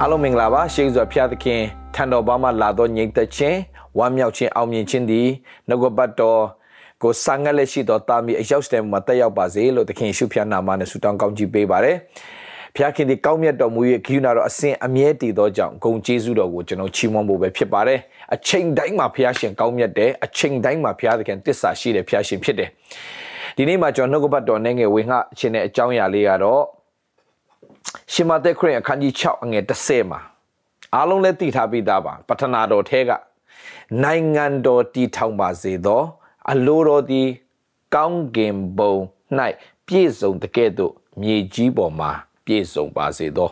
အားလုံးမင်္ဂလာပါရှေးစွာဖျားသခင်ထံတော်ဘာမှလာတော့ညီသက်ခြင်းဝမ်းမြောက်ခြင်းအောင်မြင်ခြင်းသည်နှုတ်ကပတ်တော်ကိုစံငတ်လက်ရှိတော်တာမီအရောက်တဲ့မှာတက်ရောက်ပါစေလို့သခင်ရှုဖျားနာမနဲ့ဆုတောင်းကောင်းချီးပေးပါတယ်ဖျားခင်ဒီကောင်းမြတ်တော်မူ၍ဂိယူနာတော်အစဉ်အမြဲတည်သောကြောင့်ဂုံကျေးဇူးတော်ကိုကျွန်တော်ချီးမွမ်းဖို့ပဲဖြစ်ပါတယ်အချိန်တိုင်းမှာဖျားရှင်ကောင်းမြတ်တယ်အချိန်တိုင်းမှာဖျားသခင်တစ္ဆာရှိတယ်ဖျားရှင်ဖြစ်တယ်ဒီနေ့မှာကျွန်တော်နှုတ်ကပတ်တော်နဲ့ငယ်ဝင်ငှခြင်းတဲ့အကြောင်းအရာလေးကတော့ ရှမသက်ခရစ်အခန်းကြီး6အငယ်30မှာအားလုံးလည်းသိထားပြီးသားပါပထနာတော်ထဲကနိုင်ငံတော်တည်ထောင်ပါစေသော အလိုတော်သည်ကောင်းကင်ဘုံ၌ပြည့်စုံတကဲ့သို့မြေကြီးပေါ်မှာပြည့်စုံပါစေသော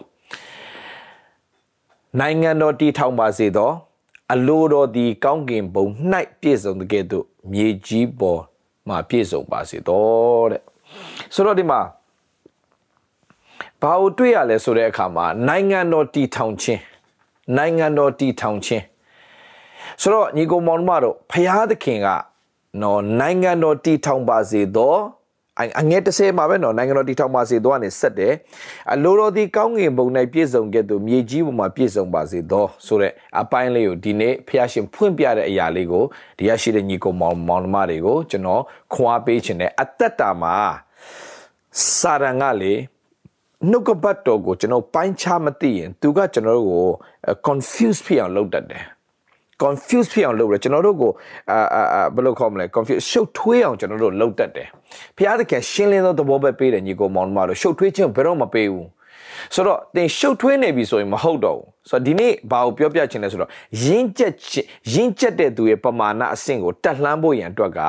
နိုင်ငံတော်တည်ထောင်ပါစေသော အလိုတော်သည်ကောင်းကင်ဘုံ၌ပြည့်စုံတကဲ့သို့မြေကြီးပေါ်မှာပြည့်စုံပါစေသောတဲ့ဆိုတော့ဒီမှာ ဘာကိုတွေ့ရလဲဆိုတဲ့အခါမှာနိုင်ငံတော်တည်ထောင်ခြင်းနိုင်ငံတော်တည်ထောင်ခြင်းဆိုတော့ညီကောင်မောင်တို့ဖရာသခင်ကနော်နိုင်ငံတော်တည်ထောင်ပါစေတော့အငဲ30မှာပဲနော်နိုင်ငံတော်တည်ထောင်ပါစေတော့ကနေဆက်တယ်အလိုတော်ဒီကောင်းငင်ဘုံ၌ပြည့်စုံခဲ့သူမြေကြီးပေါ်မှာပြည့်စုံပါစေတော့ဆိုတဲ့အပိုင်းလေးကိုဒီနေ့ဖះရှင်ဖွင့်ပြတဲ့အရာလေးကိုဒီရရှိတဲ့ညီကောင်မောင်မောင်မတွေကိုကျွန်တော်ခွာပေးခြင်းနဲ့အသက်တာမှာစာရန်ကလေ နှုတ်ကပတ်တော်ကိုကျွန်တော်ပိုင်းခြားမသိရင်သူကကျွန်တော်တို့ကို confuse ဖြစ်အောင်လုပ်တတ်တယ် confuse ဖြစ်အောင်လုပ်တယ်ကျွန်တော်တို့ကိုအာအာဘယ်လိုခေါ်မလဲ confuse ရှုပ်ထွေးအောင်ကျွန်တော်တို့လုပ်တတ်တယ်ဖျားသခင်ရှင်းလင်းသောသဘောပဲပေးတယ်ညီကိုမောင်မတို့ရှုပ်ထွေးခြင်းဘယ်တော့မပေးဘူးဆိုတော့တင်ရှုပ်ထွေးနေပြီဆိုရင်မဟုတ်တော့ဘူးဆိုတော့ဒီနေ့ဘာကိုပြောပြချင်လဲဆိုတော့ရင်းကျက်ရင်းကျက်တဲ့သူရဲ့ပမာဏအဆင့်ကိုတက်လှမ်းဖို့ရန်အတွက်က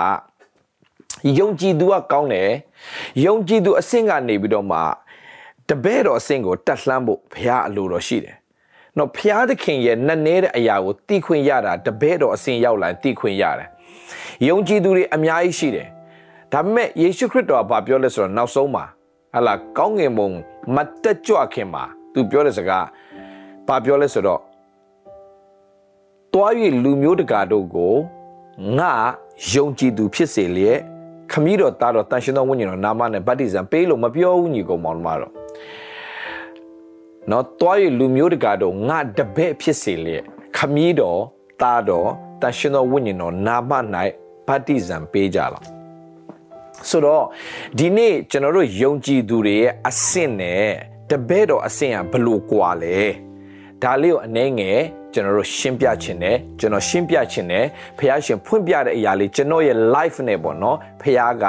ယုံကြည်သူကကောင်းတယ်ယုံကြည်သူအဆင့်ကနေပြီးတော့မှ တပည့်တော်အဆင့်ကိုတက်လှမ်းဖို့ဘုရားအလိုတော်ရှိတယ်။နော်ဘုရားသခင်ရဲ့နက်နဲတဲ့အရာကိုသိခွင့်ရတာတပည့်တော်အဆင့်ရောက်လာသိခွင့်ရတယ်။ယုံကြည်သူတွေအများကြီးရှိတယ်။ဒါပေမဲ့ယေရှုခရစ်တော်ကဘာပြောလဲဆိုတော့နောက်ဆုံးမှာဟလာကောင်းငင်ဘုံမတက်ကြွခင်မှာသူပြောတဲ့စကားဘာပြောလဲဆိုတော့တွား၍လူမျိုးတကာတို့ကိုငါယုံကြည်သူဖြစ်စေလျက်ခမည်းတော်သားတော်တန်ရှင်တော်ဝိညာဉ်တော်နာမနဲ့ဗတ္တိဇံပေးလို့မပြောဘူးညီကောင်မောင်မတော် နော်တွားရလူမျိုးတကာတော့ငါတပည့်ဖြစ်စေလျက်ခမည်းတော်သားတော်တန်ရှင်တော်ဝိညာဉ်တော်နာမ၌ဗတ္တိဇံပေးကြလားဆိုတော့ဒီနေ့ကျွန်တော်တို့ယုံကြည်သူတွေရဲ့အဆင့်နဲ့တပည့်တော်အဆင့်ကဘလို့ကွာလဲဒါလေးကိုအနှဲငယ်ကျွန်တော်တို့ရှင်းပြခြင်းနဲ့ကျွန်တော်ရှင်းပြခြင်းနဲ့ဖះရှင်ဖွင့်ပြတဲ့အရာလေးကျွန်တော်ရဲ့ life နဲ့ပေါ့နော်ဖះက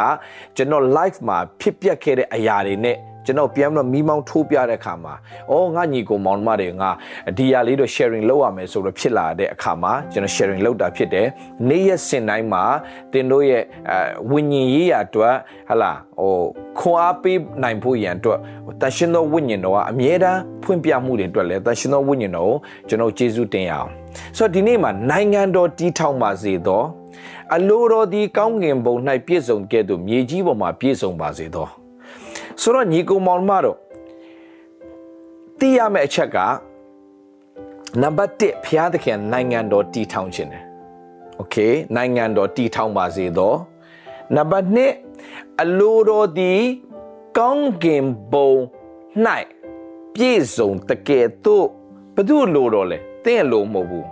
ကျွန်တော် life မှာဖြစ်ပျက်ခဲ့တဲ့အရာတွေနဲ့ ကျွန်တော်ပြန်ပြီးတော့မီးမောင်းထိုးပြတဲ့အခါမှာအော်ငါညီကိုမောင်မတွေငါဒီရလေးတော့ sharing လုပ်ရမယ်ဆိုတော့ဖြစ်လာတဲ့အခါမှာကျွန်တော် sharing လုပ်တာဖြစ်တယ်နေ့ရက်စင်တိုင်းမှာတင်တို့ရဲ့ဝิญဉ်ရေးရာအတွက်ဟလာဟိုခွန်အားပေးနိုင်ဖို့ရန်အတွက်တန်ရှင်သောဝိညာဉ်တော်ကအမြဲတမ်းဖွင့်ပြမှုတွေအတွက်လည်းတန်ရှင်သောဝိညာဉ်တော်ကိုကျွန်တော်ကျေးဇူးတင်ရအောင်ဆိုတော့ဒီနေ့မှာနိုင်ငံတော်တည်ထောင်ပါစေသောအလိုတော်ဒီကောင်းငင်ဘုံ၌ပြည့်စုံခဲ့သူမြေကြီးပေါ်မှာပြည့်စုံပါစေသော ဆိုတော့ညီကောင်မောင်မတို့သိရမယ့်အချက်ကနံပါတ်1ဘုရားသခင်နိုင်ငံတော်တည်ထောင်ခြင်းတယ်โอเคနိုင်ငံတော်တည်ထောင်ပါစေသောနံပါတ်2အလိုတော်သည်ကောင်းကင်ဘုံ၌ပြည့်စုံတကယ်တော့ဘု து လိုတော်လဲတင်းအလိုမဟုတ်ဘူး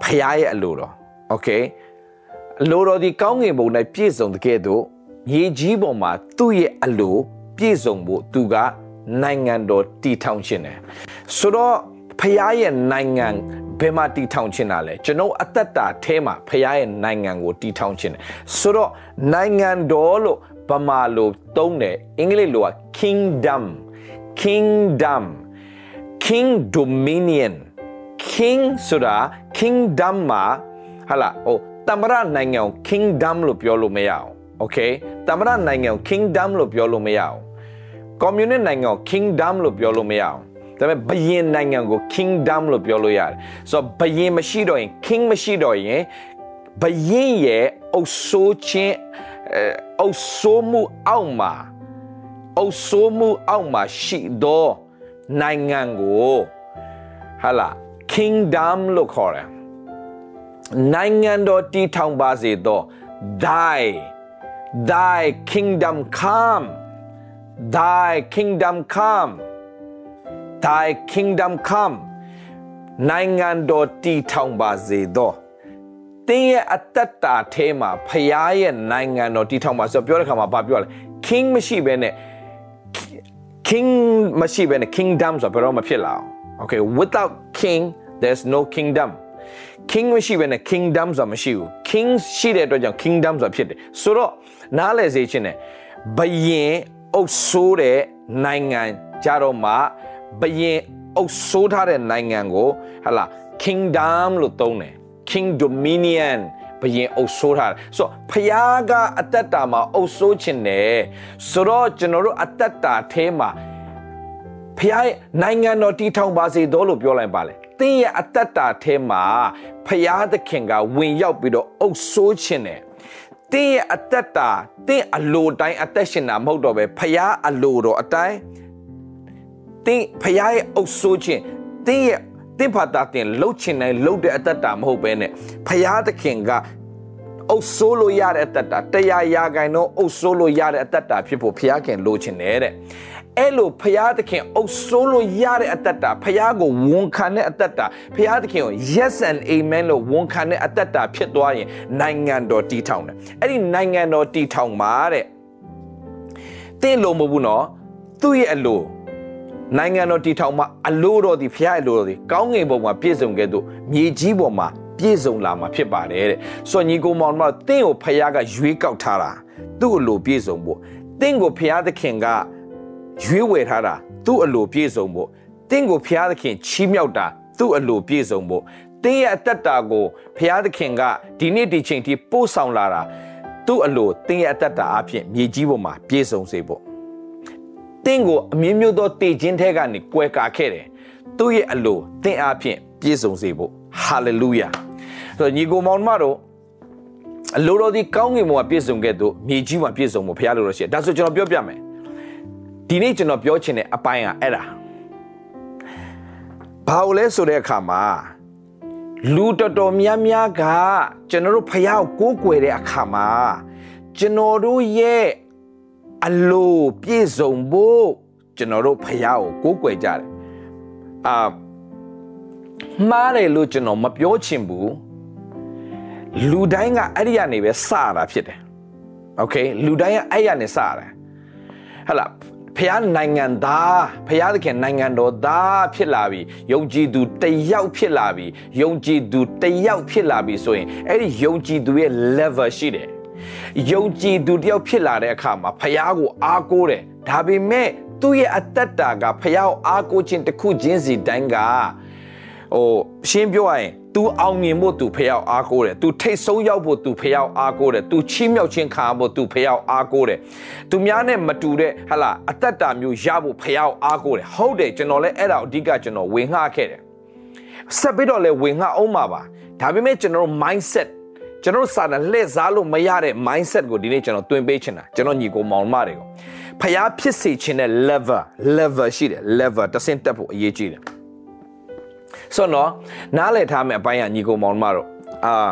ဖခင်ရဲ့အလိုတော်โอเคအလိုတော်ဒီကောင်းကင်ဘုံ၌ပြည့်စုံတကယ်တော့မြေကြီးပေါ်မှာသူ့ရဲ့အလို ပြည့်စုံဖို့သူကနိုင်ငံတော်တည်ထောင်ခြင်းတယ်ဆိုတော့ဖခင်ရဲ့နိုင်ငံဘယ်မှာတည်ထောင်ခြင်းတာလဲကျွန်တော်အသက်တာအဲမှာဖခင်ရဲ့နိုင်ငံကိုတည်ထောင်ခြင်းတယ်ဆိုတော့နိုင်ငံတော်လို့ဗမာလိုသုံးတယ်အင်္ဂလိပ်လိုက kingdom kingdom king dominion king ဆိုတာ kingdom မှာဟာလာဟိုတမရနိုင်ငံကို kingdom လို့ပြောလို့မရအောင် okay တမရနိုင်ငံကို kingdom လို့ပြောလို့မရအောင် communist နိုင်ငံကို kingdom လို့ပြောလို့မရအောင်ဒါပေမဲ့ဘယင်နိုင်ငံကို kingdom လို့ပြောလို့ရတယ်ဆိုတော့ဘယင်မရှိတော့ရင် king မရှိတော့ရင်ဘယင်ရဲ့အုပ်ဆိုးခြင်းအုပ်ဆိုးမှုအောက်မှာအုပ်ဆိုးမှုအောက်မှာရှိသောနိုင်ငံကိုဟာလာ kingdom လို့ခေါ်တယ်နိုင်ငံတော်တည်ထောင်ပါစေသော thy thy kingdom come thy kingdom come thy kingdom come နိုင်ငံတော်တည်ထောင်ပါစေသောတင်းရဲ့အသက်တာထဲမှာဖရားရဲ့နိုင်ငံတော်တည်ထောင်ပါဆိုပြောတဲ့ခါမှာဘာပြောလဲ king မရှိဘဲနဲ့ king မရှိဘဲနဲ့ kingdom ဆိုတော့ဘယ်တော့မဖြစ်လာအောင် okay without king there's no kingdom king မရှိဘဲနဲ့ kingdom ဆိုတာမရှိဘူး king ရှိတဲ့အတွက်ကြောင့် kingdom ဆိုတာဖြစ်တယ်ဆိုတော့နားလည်စေချင်တယ်ဘယင် အုပ်ဆိုးတဲ့နိုင်ငံကြတော့မှဘယင်အုပ်ဆိုးထားတဲ့နိုင်ငံကိုဟလာ kingdom လို့သုံးတယ် king dominion ဘယင်အုပ်ဆိုးထားတယ်ဆိုတော့ဖျားကအသက်တာမှာအုပ်ဆိုးခြင်းတယ်ဆိုတော့ကျွန်တော်တို့အသက်တာထဲမှာဖျားရဲ့နိုင်ငံတော်တည်ထောင်ပါစေတော့လို့ပြောလိုက်ပါလေသင်ရဲ့အသက်တာထဲမှာဖျားသခင်ကဝင်ရောက်ပြီးတော့အုပ်ဆိုးခြင်းတယ် တင်းရဲ့အသက်တာတင်းအလိုတိုင်းအသက်ရှင်တာမဟုတ်တော့ပဲဖျားအလိုတော်အတိုင်းတင်းဖျားရဲ့အုပ်ဆိုးခြင်းတင်းရဲ့တင်းဖာတာတင်လှုပ်ချင်တိုင်းလှုပ်တဲ့အသက်တာမဟုတ်ပဲနဲ့ဖျားသခင်က အုပ်ဆိုးလို့ရတဲ့အသက်တာတရားရာဂိုင်တော့အုပ်ဆိုးလို့ရတဲ့အသက်တာဖြစ်ဖို့ဖျားခင်လိုချင်တယ်တဲ့အဲ့လိုဖျားသခင်အုပ်ဆိုးလို့ရတဲ့အသက်တာဖျားကိုဝန်ခံတဲ့အသက်တာဖျားသခင်ကို yes and amen လို့ဝန်ခံတဲ့အသက်တာဖြစ်သွားရင်နိုင်ငံတော်တည်ထောင်တယ်အဲ့ဒီနိုင်ငံတော်တည်ထောင်မှာတဲ့တင်းလို့မဟုတ်ဘူးနော်သူ့ရဲ့အလိုနိုင်ငံတော်တည်ထောင်မှာအလိုတော်ဒီဖျားအလိုတော်ဒီကောင်းငင်ဘုံမှာပြည့်စုံခဲ့သူမြေကြီးပေါ်မှာ ပြည့်စုံလာမှာဖြစ်ပါတယ်တဲ့ဆိုညီကိုမောင်တို့တင်းကိုဖျားကရွေးကောက်ထားတာသူ့အလိုပြည့်စုံဖို့တင်းကိုဖျားသခင်ကရွေးဝယ်ထားတာသူ့အလိုပြည့်စုံဖို့တင်းကိုဖျားသခင်ချီးမြှောက်တာသူ့အလိုပြည့်စုံဖို့တင်းရဲ့အသက်တာကိုဖျားသခင်ကဒီနေ့ဒီချိန်ထိပို့ဆောင်လာတာသူ့အလိုတင်းရဲ့အသက်တာအဖြစ်မြေကြီးပေါ်မှာပြည့်စုံစေဖို့တင်းကိုအမြင့်မြတ်သောတည်ခြင်းထဲကနေကွယ်ကာခဲ့တယ်သူ့ရဲ့အလိုတင်းအဖြစ်ပြည့်စုံစေဖို့ဟာလေလုယာ ဆိုတော့ညီကိုမောင်မတို့အလိုတော်ဒီကောင်းကင်ဘုံမှာပြည့်စုံခဲ့သူမြေကြီးမှာပြည့်စုံဖို့ဘုရားလိုတော်ရှိတယ်ဒါဆိုကျွန်တော်ပြောပြမယ်ဒီနေ့ကျွန်တော်ပြောချင်တဲ့အပိုင်းကအဲ့ဒါဘာလို့လဲဆိုတဲ့အခါမှာလူတော်တော်များများကကျွန်တော်တို့ဖះကိုကိုးကွယ်တဲ့အခါမှာကျွန်တော်တို့ရဲ့အလိုပြည့်စုံဖို့ကျွန်တော်တို့ဖះကိုကိုးကွယ်ကြတယ်အာမှားတယ်လို့ကျွန်တော်မပြောချင်ဘူး လူတိုင်းကအဲ့ဒီကနေပဲစတာဖြစ်တယ်โอเคလူတိုင်းကအဲ့ရနေစတာဟလာဖះနိုင်ငံသားဖះသခင်နိုင်ငံတော်သားဖြစ်လာပြီယုံကြည်သူတယောက်ဖြစ်လာပြီယုံကြည်သူတယောက်ဖြစ်လာပြီဆိုရင်အဲ့ဒီယုံကြည်သူရဲ့ level ရှိတယ်ယုံကြည်သူတယောက်ဖြစ်လာတဲ့အခါမှာဖះကိုအားကိုးတယ်ဒါပေမဲ့သူ့ရဲ့အတ္တတာကဖះကိုအားကိုးခြင်းတစ်ခုချင်းစီတိုင်းကဟိုရှင်းပြောရရင် तू အောင်မြင်ဖို့ तू ဖျောက်အားကိုးတယ် तू ထိတ်ဆုံးရောက်ဖို့ तू ဖျောက်အားကိုးတယ် तू ချီးမြှောက်ခြင်းခံဖို့ तू ဖျောက်အားကိုးတယ်သူများနဲ့မတူတဲ့ဟလာအသက်တာမျိုးရဖို့ဖျောက်အားကိုးတယ်ဟုတ်တယ်ကျွန်တော်လည်းအဲ့ဒါအဓိကကျွန်တော်ဝင်ငှခဲ့တယ်ဆက်ပြီးတော့လည်းဝင်ငှအောင်ပါပါဒါပေမဲ့ကျွန်တော် mindset ကျွန်တော်စာနဲ့လှည့်စားလို့မရတဲ့ mindset ကိုဒီနေ့ကျွန်တော်တွင်ပေးချင်တာကျွန်တော်ညီကိုမောင်မတွေကိုဖျားဖြစ်စေခြင်းတဲ့ level level ရှိတယ် level တစ်ဆင့်တက်ဖို့အရေးကြီးတယ် ဆိုတော့နားလည်ထားမယ့်အပိုင်းကညီကိုမောင်မတို့အာ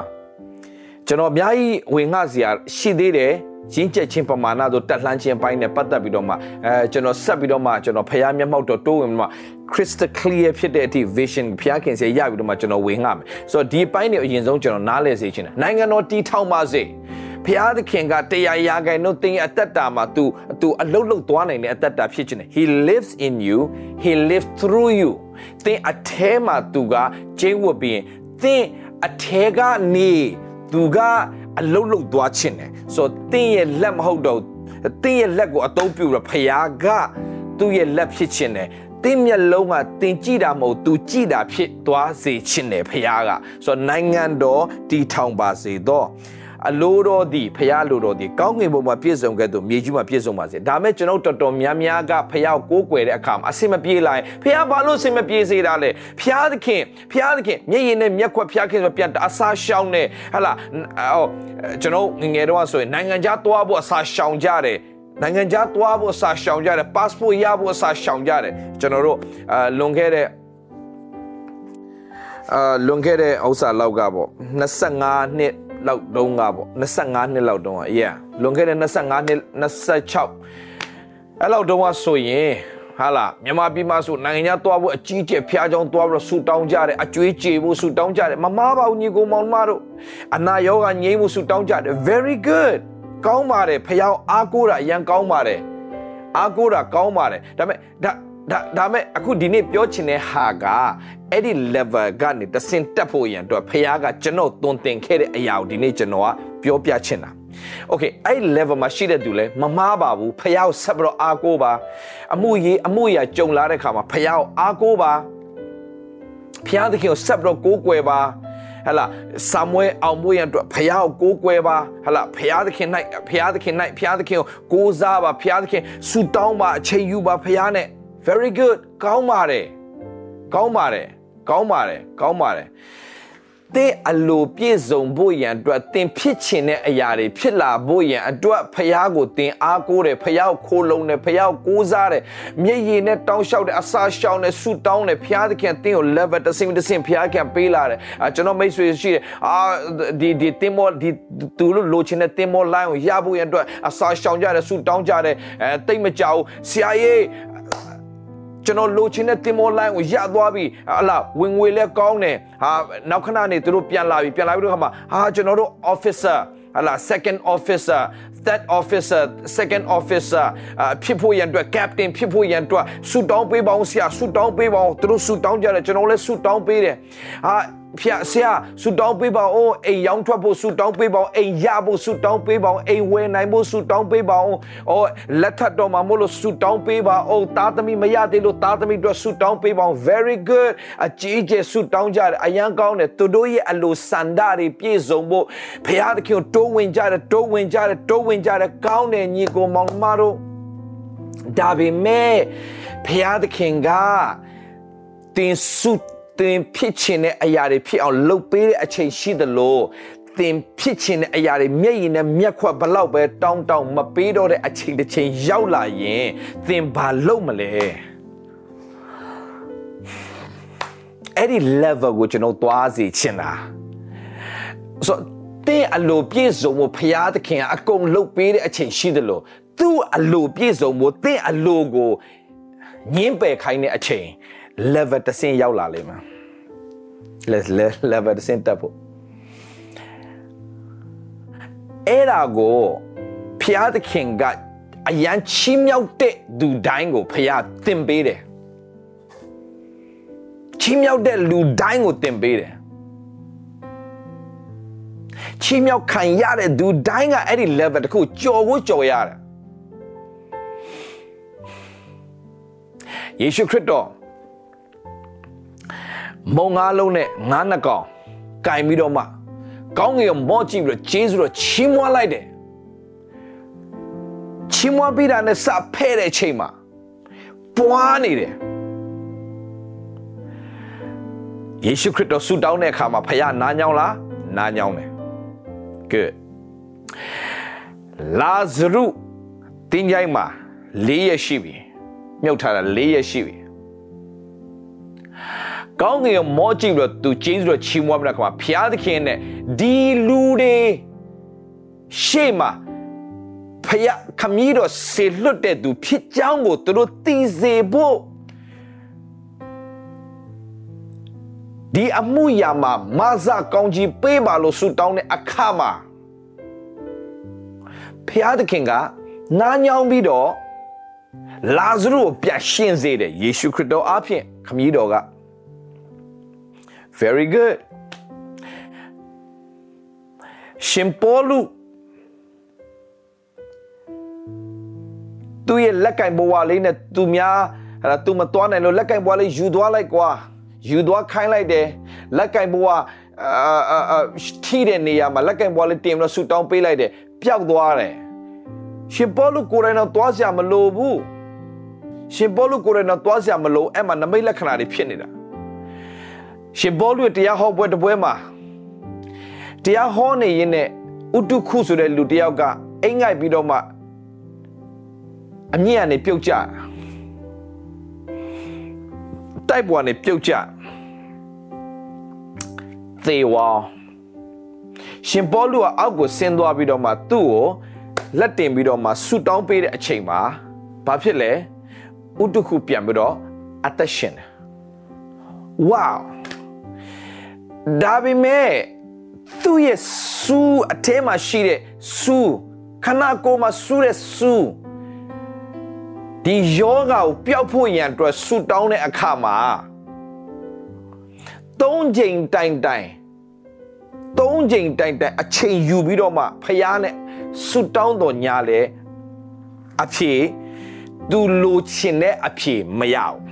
ကျွန်တော်အများကြီးဝင်ငှစရာရှိသေးတယ်ရင်းချက်ချင်းပမာဏတို့တက်လှမ်းခြင်းပိုင်းနဲ့ပတ်သက်ပြီးတော့မှအဲကျွန်တော်ဆက်ပြီးတော့မှကျွန်တော်ဖျားမျက်မှောက်တော့တိုးဝင်မှ crystal clear ဖြစ်တဲ့အထိ vision ဖျားခင်စီရပြီးတော့မှကျွန်တော်ဝင်ငှမယ်ဆိုတော့ဒီပိုင်းတွေအရင်ဆုံးကျွန်တော်နားလည်စေချင်တယ်နိုင်ငံတော်တီးထောင်ပါစေ ဖျားသခင်ကတရားရာခိုင်နှုန်းသင်အသက်တာမှာသူသူအလုတ်လုတ်သွားနိုင်တဲ့အသက်တာဖြစ်ခြင်း He lives in you he lives through you သင်အထဲမှာသူကကျင်းဝတ်ပြီးသင်အထဲကနေသူကအလုတ်လုတ်သွားခြင်းတယ်ဆိုတော့သင်ရဲ့လက်မဟုတ်တော့သင်ရဲ့လက်ကိုအသုံးပြုတော့ဖျားကသူ့ရဲ့လက်ဖြစ်ခြင်းတယ်တင်းမျက်လုံးကတင်ကြည့်တာမဟုတ်သူကြည့်တာဖြစ်သွားစေခြင်းတယ်ဖခင်ကဆိုတော့နိုင်ငံတော်တည်ထောင်ပါစေတော့ အလိုတော်သည်ဖះလိုတော်သည်ကောင်းကင်ဘုံမှာပြည့်စုံခဲ့သူမြေကြီးမှာပြည့်စုံပါစေဒါမဲ့ကျွန်တော်တော်တော်များများကဖះကိုကိုးကွယ်တဲ့အခါမှာအစင်မပြေလာရင်ဖះဘာလို့အစင်မပြေစေတာလဲဖះသခင်ဖះသခင်မျက်ရည်နဲ့မျက်ခွက်ဖះခင်ဆိုပြန်အစာရှောင်းနေဟလာဟောကျွန်တော်ငငယ်တော့ဆိုရင်နိုင်ငံခြားသွားဖို့အစာရှောင်ကြတယ်နိုင်ငံခြားသွားဖို့အစာရှောင်ကြတယ် passport ရဖို့အစာရှောင်ကြတယ်ကျွန်တော်တို့အာလွန်ခဲ့တဲ့အာလွန်ခဲ့တဲ့ဥစ္စာလောက်ကပေါ့25နှစ် လောက်တုန်းကပေါ့25နှစ်လောက်တုန်းက yeah လွန်ခဲ့တဲ့25နှစ်26အဲ့လောက်တုန်းကဆိုရင်ဟာလားမြန်မာပြည်မှာဆိုနိုင်ငံခြားသွားဖို့အကြီးကျယ်ဖျားကြောင်းသွားပြီးတော့ဆူတောင်းကြတယ်အကျွေးကြေဖို့ဆူတောင်းကြတယ်မမားပါဘူးညီကိုမောင်မတို့အနာယောဂငြိမ်းဖို့ဆူတောင်းကြတယ် very good ကောင်းပါတယ်ဖျားအားကိုးတာအရန်ကောင်းပါတယ်အားကိုးတာကောင်းပါတယ်ဒါပေမဲ့ဒါ ဒါဒါမဲ့အခုဒီနေ့ပြောချင်တဲ့ဟာကအဲ့ဒီ level ကနေတဆင့်တက်ဖို့ရန်အတွက်ဖခင်ကကျွန်တော်သွန်သင်ခဲ့တဲ့အရာကိုဒီနေ့ကျွန်တော်ကပြောပြချင်တာ Okay အဲ့ level မှာရှိတဲ့သူလဲမမားပါဘူးဖခင်ကိုဆက်ပြီးတော့အားကိုးပါအမှုရေးအမှုရာကြုံလာတဲ့ခါမှာဖခင်ကိုအားကိုးပါဖခင်သခင်ကိုဆက်ပြီးတော့ကိုးကွယ်ပါဟလာဆာမွေအောင်မွေးရန်အတွက်ဖះကိုကိုးကွယ်ပါဟလာဖះသခင်၌ဖះသခင်၌ဖះသခင်ကိုကိုးစားပါဖះသခင်ဆူတောင်းပါအချိန်ယူပါဖះနဲ့ very good ကောင်းပါတယ်ကောင်းပါတယ်ကောင်းပါတယ်ကောင်းပါတယ်သင်အလိုပြည့်စုံဖို့ရန်အတွက်သင်ဖြစ်ချင်တဲ့အရာတွေဖြစ်လာဖို့ရန်အတွက်ဖះကိုသင်အားကိုးတယ်ဖះကိုခိုးလုံးတယ်ဖះကိုကိုးစားတယ်မျက်ရည်နဲ့တောင်းလျှောက်တယ်အစာရှောင်တယ်ဆူတောင်းတယ်ဖះသခင်သင်ကို level တစ်ဆင့်တစ်ဆင့်ဖះခင်ပေးလာတယ်အာကျွန်တော်မိတ်ဆွေရှိတယ်အာဒီဒီတင်မောဒီသူတို့လိုချင်တဲ့တင်မော line ကိုရဖို့ရန်အတွက်အစာရှောင်ကြတယ်ဆူတောင်းကြတယ်အဲတိတ်မကြောက်ဆရာကြီး ကျွန်တော်လိုချင်တဲ့တင်မောလိုင်းကိုရသွားပြီအလားဝင်ငွေလဲကောင်းတယ်ဟာနောက်ခဏနေသူတို့ပြန်လာပြီပြန်လာပြီးတော့ခါမှာဟာကျွန်တော်တို့ officer ဟလာ second officer third officer second officer ဖြစ်ဖို့ရန်အတွက် captain ဖြစ်ဖို့ရန်အတွက်ဆူတောင်းပေးပါအောင်ဆရာဆူတောင်းပေးပါအောင်သူတို့ဆူတောင်းကြတယ်ကျွန်တော်လည်းဆူတောင်းပေးတယ်ဟာ ဖျာဆရာဆူတောင်းပေးပါအောင်အိမ်ရောင်းထွက်ဖို့ဆူတောင်းပေးပါအောင်အိမ်ရဖို့ဆူတောင်းပေးပါအောင်အိမ်ဝယ်နိုင်ဖို့ဆူတောင်းပေးပါအောင်အော်လက်ထပ်တော်မှာမို့လို့ဆူတောင်းပေးပါအောင်သားသမီးမရသေးလို့သားသမီးတို့ဆူတောင်းပေးပါအောင် very good အကြီးကျယ်ဆူတောင်းကြတယ်အရန်ကောင်းတယ်သူတို့ရဲ့အလိုစန္ဒတွေပြည့်စုံဖို့ဖျားသခင်တိုးဝင်ကြတယ်တိုးဝင်ကြတယ်တိုးဝင်ကြတယ်ကောင်းတယ်ညီကိုမောင်မတို့ဒါပေမဲ့ဖျားသခင်ကတင်ဆု သင်ဖြစ်ချင်တဲ့အရာတွေဖြစ်အောင်လုပ်ပေးတဲ့အချိန်ရှိသလိုသင်ဖြစ်ချင်တဲ့အရာတွေမျက်ရည်နဲ့မျက်ခွက်ဘလောက်ပဲတောင်းတောင်းမပေးတော့တဲ့အချိန်တစ်ချိန်ရောက်လာရင်သင်ဘာလုပ်မလဲအဲ့ဒီ level ကိုကျွန်တော်သွားစီချင်တာဆိုတင်းအလိုပြည့်စုံမှုဖရာသခင်ကအကုန်လုပ်ပေးတဲ့အချိန်ရှိသလိုသူ့အလိုပြည့်စုံမှုတင်းအလိုကိုညင်းပယ်ခိုင်းတဲ့အချိန် level တစ်ဆင့်ရောက်လာလိမ့်မယ် let's level တစ်ဆင့်တက်ဖို့အဲ့ဒါကိုဖျားသခင်ကအရန်ချီးမြှောက်တဲ့သူတိုင်းကိုဖျားသင်ပေးတယ်ချီးမြှောက်တဲ့လူတိုင်းကိုသင်ပေးတယ်ချီးမြှောက်ခံရတဲ့သူတိုင်းကအဲ့ဒီ level တခုကြော်ကိုကြော်ရတယ်ယေရှုခရစ်တော် မုံငါးလုံးနဲ့ငါးနှကောင်ကင်ပြီးတော့မှကောင်းကင်ကိုမော့ကြည့်ပြီးတော့ဂျေဇုတော်ချီးမွမ်းလိုက်တယ်ချီးမွမ်းပြီးတာနဲ့စဖဲ့တဲ့အချိန်မှာပွားနေတယ်ယေရှုခရစ်တော်ဆူတောင်းတဲ့အခါမှာဖခင်နားညောင်းလားနားညောင်းတယ် good လာဇရုတင်းကြိုင်းမှာ၄ရက်ရှိပြီမြုပ်ထားတာ၄ရက်ရှိပြီ ကောင်းကင်ကိုမောကြည့်ပြီးတော့သူကျေးဇူးတော်ချီးမွမ်းပြီးတော့ခါမှာဖျားသခင်နဲ့ဒီလူတွေရှေ့မှာဖျားခမည်းတော်ဆေလွတ်တဲ့သူဖြစ်ကြောင်းကိုသူတို့သိစေဖို့ဒီအမှုရာမှာမာဇကောင်းကြီးပေးပါလို့ဆုတောင်းတဲ့အခါမှာဖျားသခင်ကနားညောင်းပြီးတော့လာဇရုကိုပြန်ရှင်းစေတယ်ယေရှုခရစ်တော်အားဖြင့်ခမည်းတော်က very good ရှင်ပေါလုသူရဲ့လက်ကင်ဘဝလေးနဲ့သူများအဲ့ဒါသူမသွားနိုင်လို့လက်ကင်ဘဝလေးယူသွားလိုက်ကွာယူသွားခိုင်းလိုက်တယ်လက်ကင်ဘဝအာအာထိတဲ့နေရာမှာလက်ကင်ဘဝလေးတင်ပြီးတော့ဆူတောင်းပေးလိုက်တယ်ပျောက်သွားတယ်ရှင်ပေါလုကိုယ်တိုင်တော့သွားစရာမလိုဘူးရှင်ပေါလုကိုယ်တိုင်တော့သွားစရာမလိုအဲ့မှာနမိတ်လက္ခဏာတွေဖြစ်နေတာ ရှင်ဘောလူတရားဟောပွဲတပွဲမှာတရားဟောနေရင်နဲ့ဥတုခုဆိုတဲ့လူတယောက်ကအိမ်ငိုက်ပြီးတော့မှအမြင့်ကနေပြုတ်ကျတိုက်ပွားနေပြုတ်ကျသေဝါရှင်ဘောလူကအောက်ကိုဆင်းသွားပြီးတော့မှသူ့ကိုလက်တင်ပြီးတော့မှဆူတောင်းပေးတဲ့အချိန်မှာဘာဖြစ်လဲဥတုခုပြန်ပြီးတော့အသက်ရှင်တယ်ဝေါ ဒါပေမဲ့သူ့ရဲ့စူးအထဲမှာရှိတဲ့စူးခနာကိုယ်မှာစူးတဲ့စူးဒီယောဂါကိုပျောက်ဖို့ရန်အတွက်ဆူတောင်းတဲ့အခါမှာသုံးချိန်တိုင်တိုင်သုံးချိန်တိုင်တိုင်အချိန်ယူပြီးတော့မှဖျားနဲ့ဆူတောင်းတော်ညာလေအဖြေသူလိုချင်တဲ့အဖြေမရဘူး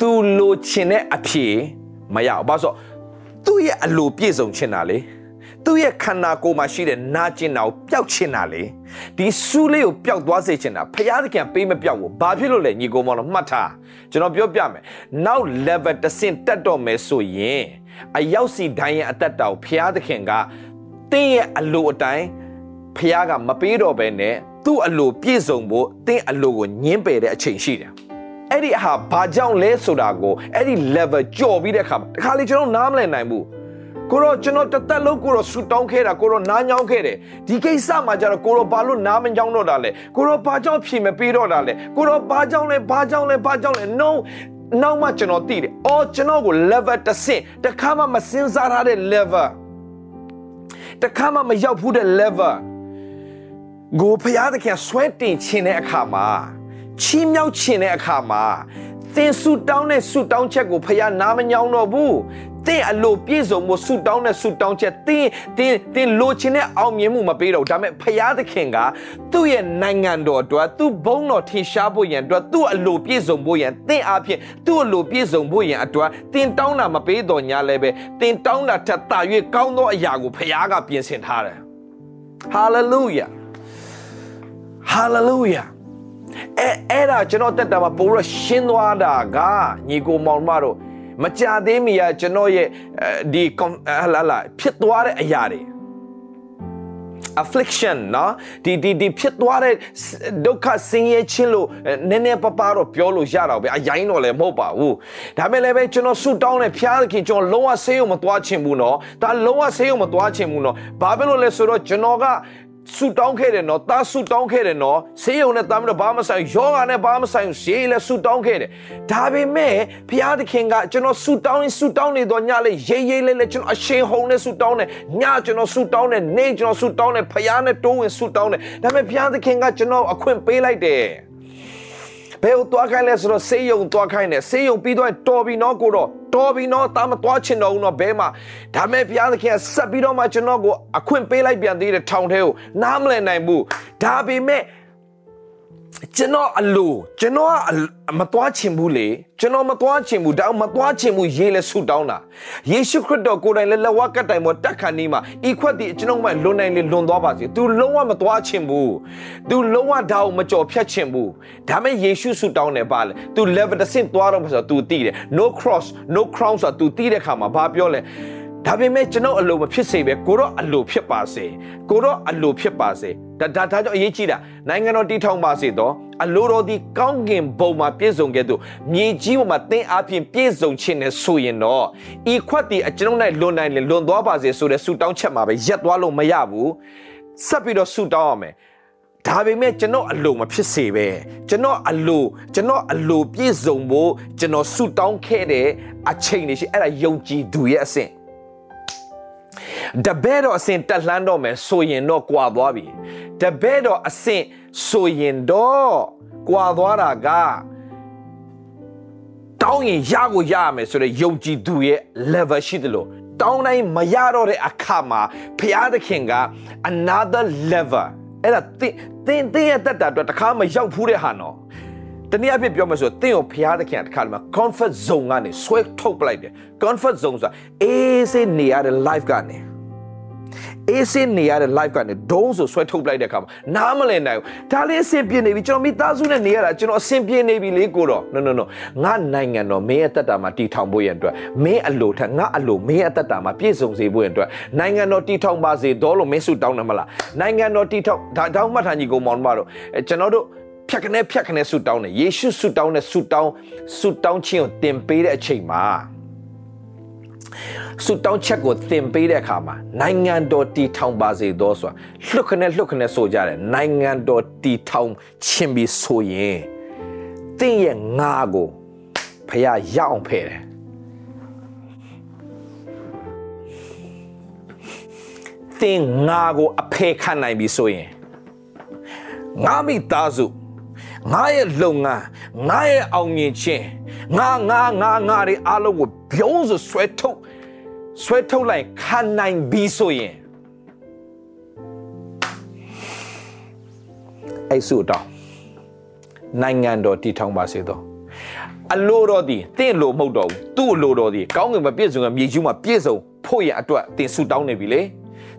သူလိုချင်တဲ့အဖြေမရဘူးဘာလို့သူ့ရဲ့အလိုပြည့်စုံချင်တာလေသူ့ရဲ့ခန္ဓာကိုယ်မှာရှိတဲ့နာကျင်တာကိုပျောက်ချင်တာလေဒီဆူးလေးကိုပျောက်သွားစေချင်တာဖျားသခင်ပေးမပျောက်ဘူးဘာဖြစ်လို့လဲညီကိုမောင်တော့မှတ်ထားကျွန်တော်ပြောပြမယ်နောက် level တစ်ဆင့်တက်တော့မယ်ဆိုရင်အရောက်စီတိုင်းရဲ့အသက်တာကိုဖျားသခင်ကတင်းရဲ့အလိုအတိုင်းဖျားကမပေးတော့ဘဲနဲ့သူ့အလိုပြည့်စုံဖို့တင်းအလိုကိုညှင်းပယ်တဲ့အချိန်ရှိတယ် အဲ့ဒီအဟာဘာကြောင့်လဲဆိုတာကိုအဲ့ဒီ level ကြော်ပြီးတဲ့အခါတခါလေကျွန်တော်နားမလည်နိုင်ဘူးကိုတော့ကျွန်တော်တသက်လုံးကိုတော့ဆူတောင်းခဲ့တာကိုတော့နားညောင်းခဲ့တယ်ဒီကိစ္စမှာကျတော့ကိုတော့ဘာလို့နားမညောင်းတော့တာလဲကိုတော့ဘာကြောင့်ဖြေမပေးတော့တာလဲကိုတော့ဘာကြောင့်လဲဘာကြောင့်လဲဘာကြောင့်လဲ no နောက်မှကျွန်တော်သိတယ်။အော်ကျွန်တော်ကို level တစ်ဆင့်တခါမှမစင်စားထားတဲ့ level တခါမှမရောက်ဘူးတဲ့ level ကိုဖျားသခင်ဆွဲတင်ခြင်းတဲ့အခါမှာ ချီးမြှောက်ခြင်းတဲ့အခါမှာသင်ဆူတောင်းတဲ့ဆူတောင်းချက်ကိုဖျားနားမညောင်းတော့ဘူးတင်းအလိုပြည့်စုံမှုဆူတောင်းတဲ့ဆူတောင်းချက်တင်းတင်းတင်းလိုချင်တဲ့အောင်မြင်မှုမပေးတော့ဒါပေမဲ့ဖရာသခင်ကသူ့ရဲ့နိုင်ငံတော်အတွက်သူ့ဘုန်းတော်ထင်ရှားဖို့ရန်အတွက်သူ့အလိုပြည့်စုံဖို့ရန်တင်းအားဖြင့်သူ့အလိုပြည့်စုံဖို့ရန်အတွက်တင်းတောင်းတာမပေးတော့ညာလည်းပဲတင်းတောင်းတာထက်တာ၍ကောင်းသောအရာကိုဖရာကပြင်ဆင်ထားတယ်ဟာလေလုယာဟာလေလုယာ အဲအဲ့ဒါကျွန်တော်တက်တာမှာပိုလို့ရှင်းသွားတာကညီကိုမောင်မတို့မကြသေးမီကကျွန်တော်ရဲ့ဒီဟလာလာဖြစ်သွားတဲ့အရာတွေ affliction နော်ဒီဒီဒီဖြစ်သွားတဲ့ဒုက္ခဆင်းရဲခြင်းလို့နည်းနည်းပပတော့ပြောလို့ရတော့ပဲအရင်တော့လည်းမဟုတ်ပါဘူးဒါပေမဲ့လည်းပဲကျွန်တော်ဆူတောင်းတဲ့ဖျားသခင်ကျွန်တော်လုံးဝဆေးရုံမသွားချင်ဘူးနော်ဒါလုံးဝဆေးရုံမသွားချင်ဘူးနော်ဘာဖြစ်လို့လဲဆိုတော့ကျွန်တော်က ဆူတောင်းခဲ့တယ်နော်တာဆူတောင်းခဲ့တယ်နော်ဆေးရုံနဲ့တာမတော့ဘာမဆိုင်ယောဂာနဲ့ဘာမဆိုင်ရှေးလဲဆူတောင်းခဲ့တယ်ဒါပေမဲ့ဘုရားသခင်ကကျွန်တော်ဆူတောင်းရင်ဆူတောင်းနေတော့ညလေးရေးရေးလေးလေးကျွန်တော်အရှင်ဟုန်နဲ့ဆူတောင်းတယ်ညကျွန်တော်ဆူတောင်းတယ်နေ့ကျွန်တော်ဆူတောင်းတယ်ဘုရားနဲ့တိုးဝင်ဆူတောင်းတယ်ဒါပေမဲ့ဘုရားသခင်ကကျွန်တော်အခွင့်ပေးလိုက်တယ် ဘယ်ကိုသွားခိုင်းလဲဆိုတော့ဆေးရုံသွားခိုင်းတယ်ဆေးရုံပြီးတော့တော်ပြီနော်ကိုတော့တော်ပြီနော်တာမသွားချင်တော့ဘူးနော်ဘဲမှာဒါမဲ့ဘုရားသခင်ဆက်ပြီးတော့မှကျွန်တော်ကိုအခွင့်ပေးလိုက်ပြန်သေးတယ်ထောင်ထဲကိုနားမလည်နိုင်ဘူးဒါပေမဲ့ ကျွန်တော်အလိုကျွန်တော်ကမသွားချင်ဘူးလေကျွန်တော်မသွားချင်ဘူးဒါမသွားချင်ဘူးရေးလဲဆူတောင်းတာယေရှုခရစ်တော်ကိုယ်တိုင်လည်းလက်ဝါးကတ်တိုင်ပေါ်တက်ခါနေမှာဤခွက်တည်ကျွန်တော်မှလွန်နိုင်လေလွန်သွားပါစေ तू လုံးဝမသွားချင်ဘူး तू လုံးဝဒါကိုမကြော်ဖြတ်ချင်ဘူးဒါမဲ့ယေရှုဆူတောင်းတယ်ပါလေ तू level တစ်ဆင့်သွားတော့မှာဆို तू သိတယ် no cross no crown ဆို तू သိတဲ့ခါမှာဘာပြောလဲ ဒါပေမဲ့ကျွန်တော်အလိုမဖြစ်စေပဲကိုတော့အလိုဖြစ်ပါစေကိုတော့အလိုဖြစ်ပါစေဒါဒါဒါကြောင့်အရေးကြီးတာနိုင်ငံတော်တည်ထောင်ပါစေတော့အလိုတော်ဒီကောင်းကင်ဘုံမှာပြည့်စုံခဲ့သူမြေကြီးပေါ်မှာသင်အားဖြင့်ပြည့်စုံခြင်းနဲ့ဆိုရင်တော့ဤခွက်တီအကျွန်ုပ်၌လွန်နိုင်လေလွန်သွားပါစေဆိုတဲ့ဆုတောင်းချက်မှာပဲရက်သွားလို့မရဘူးဆက်ပြီးတော့ဆုတောင်းရမယ်ဒါပေမဲ့ကျွန်တော်အလိုမဖြစ်စေပဲကျွန်တော်အလိုကျွန်တော်အလိုပြည့်စုံဖို့ကျွန်တော်ဆုတောင်းခဲ့တဲ့အချိန်တွေရှိအဲ့ဒါယုံကြည်သူရဲ့အဆင့် တပည့်တော်အဆင့်တက်လှမ်းတော့မယ်ဆိုရင်တော့ကွာသွားပြီတပည့်တော်အဆင့်ဆိုရင်တော့ကွာသွားတာကတောင်းရင်ရကိုရရမယ်ဆိုတဲ့ယုံကြည်သူရဲ့ level ရှိတယ်လို့တောင်းတိုင်းမရတော့တဲ့အခါမှာဘုရားသခင်က another level အဲ့ဒါသင်သင်သင်ရဲ့တက်တာအတွက်တခါမရောက်ဘူးတဲ့ဟာနော်တနည်းအားဖြင့်ပြောမှဆိုသင်ကိုဘုရားသခင်ကတခါမှ comfort zone ကနေဆွဲထုတ်ပလိုက်တယ် comfort zone ဆိုတာအေးစေးနေရတဲ့ life ကနေ အေးစင်းနေရတဲ့ live ကနေဒုံးဆိုဆွဲထုတ်လိုက်တဲ့အခါမှာနားမလည်နိုင်ဘူးဒါလေးအဆင်ပြေနေပြီကျွန်တော်မိသားစုနဲ့နေရတာကျွန်တော်အဆင်ပြေနေပြီလေကိုတော့ no no no ငါနိုင်ငံတော်မင်းရဲ့တက်တာမှာတည်ထောင်ဖို့ရန်အတွက်မင်းအလိုထက်ငါအလိုမင်းရဲ့တက်တာမှာပြည့်စုံစေဖို့ရန်အတွက်နိုင်ငံတော်တည်ထောင်ပါစေတော့လို့မင်းဆုတောင်းတယ်မလားနိုင်ငံတော်တည်ထောင်ဒါတောင်းမှတ်ထားညီကောင်မောင်တို့ကျွန်တော်တို့ဖြတ်ခနဲ့ဖြတ်ခနဲ့ဆုတောင်းတယ်ယေရှုဆုတောင်းတဲ့ဆုတောင်းဆုတောင်းခြင်းကိုတင်ပေးတဲ့အချိန်မှာ ဆုတောင်းချက်ကိုသင်ပေးတဲ့အခါမှာနိုင်ငံတော်တည်ထောင်ပါစေသောဆိုတာလှုပ်ခနဲ့လှုပ်ခနဲ့ဆိုကြတယ်နိုင်ငံတော်တည်ထောင်ခြင်းပြီးဆိုရင်သင်ရဲ့ငါကိုဖះရအောင်ဖဲ့တယ်သင်ငါကိုအဖေခံနိုင်ပြီဆိုရင်ငါမိသားစုငါရဲ့လုပ်ငန်းငါရဲ့အောင်မြင်ခြင်းငါငါငါငါတွေအားလုံးကိုပြုံးစွဆွဲထုတ် ဆွဲထုတ်လိုက်ခံနိုင်ပြီဆိုရင်အဲ့စုတော့နိုင်ငံတော်တည်ထောင်ပါစေတော့အလိုတော်ဒီတင့်လိုမဟုတ်တော့ဘူးသူ့အလိုတော်ဒီကောင်းကင်မှာပြည့်စုံတဲ့မြေကြီးမှာပြည့်စုံဖို့ရအတွက်တင်ဆူတောင်းနေပြီလေ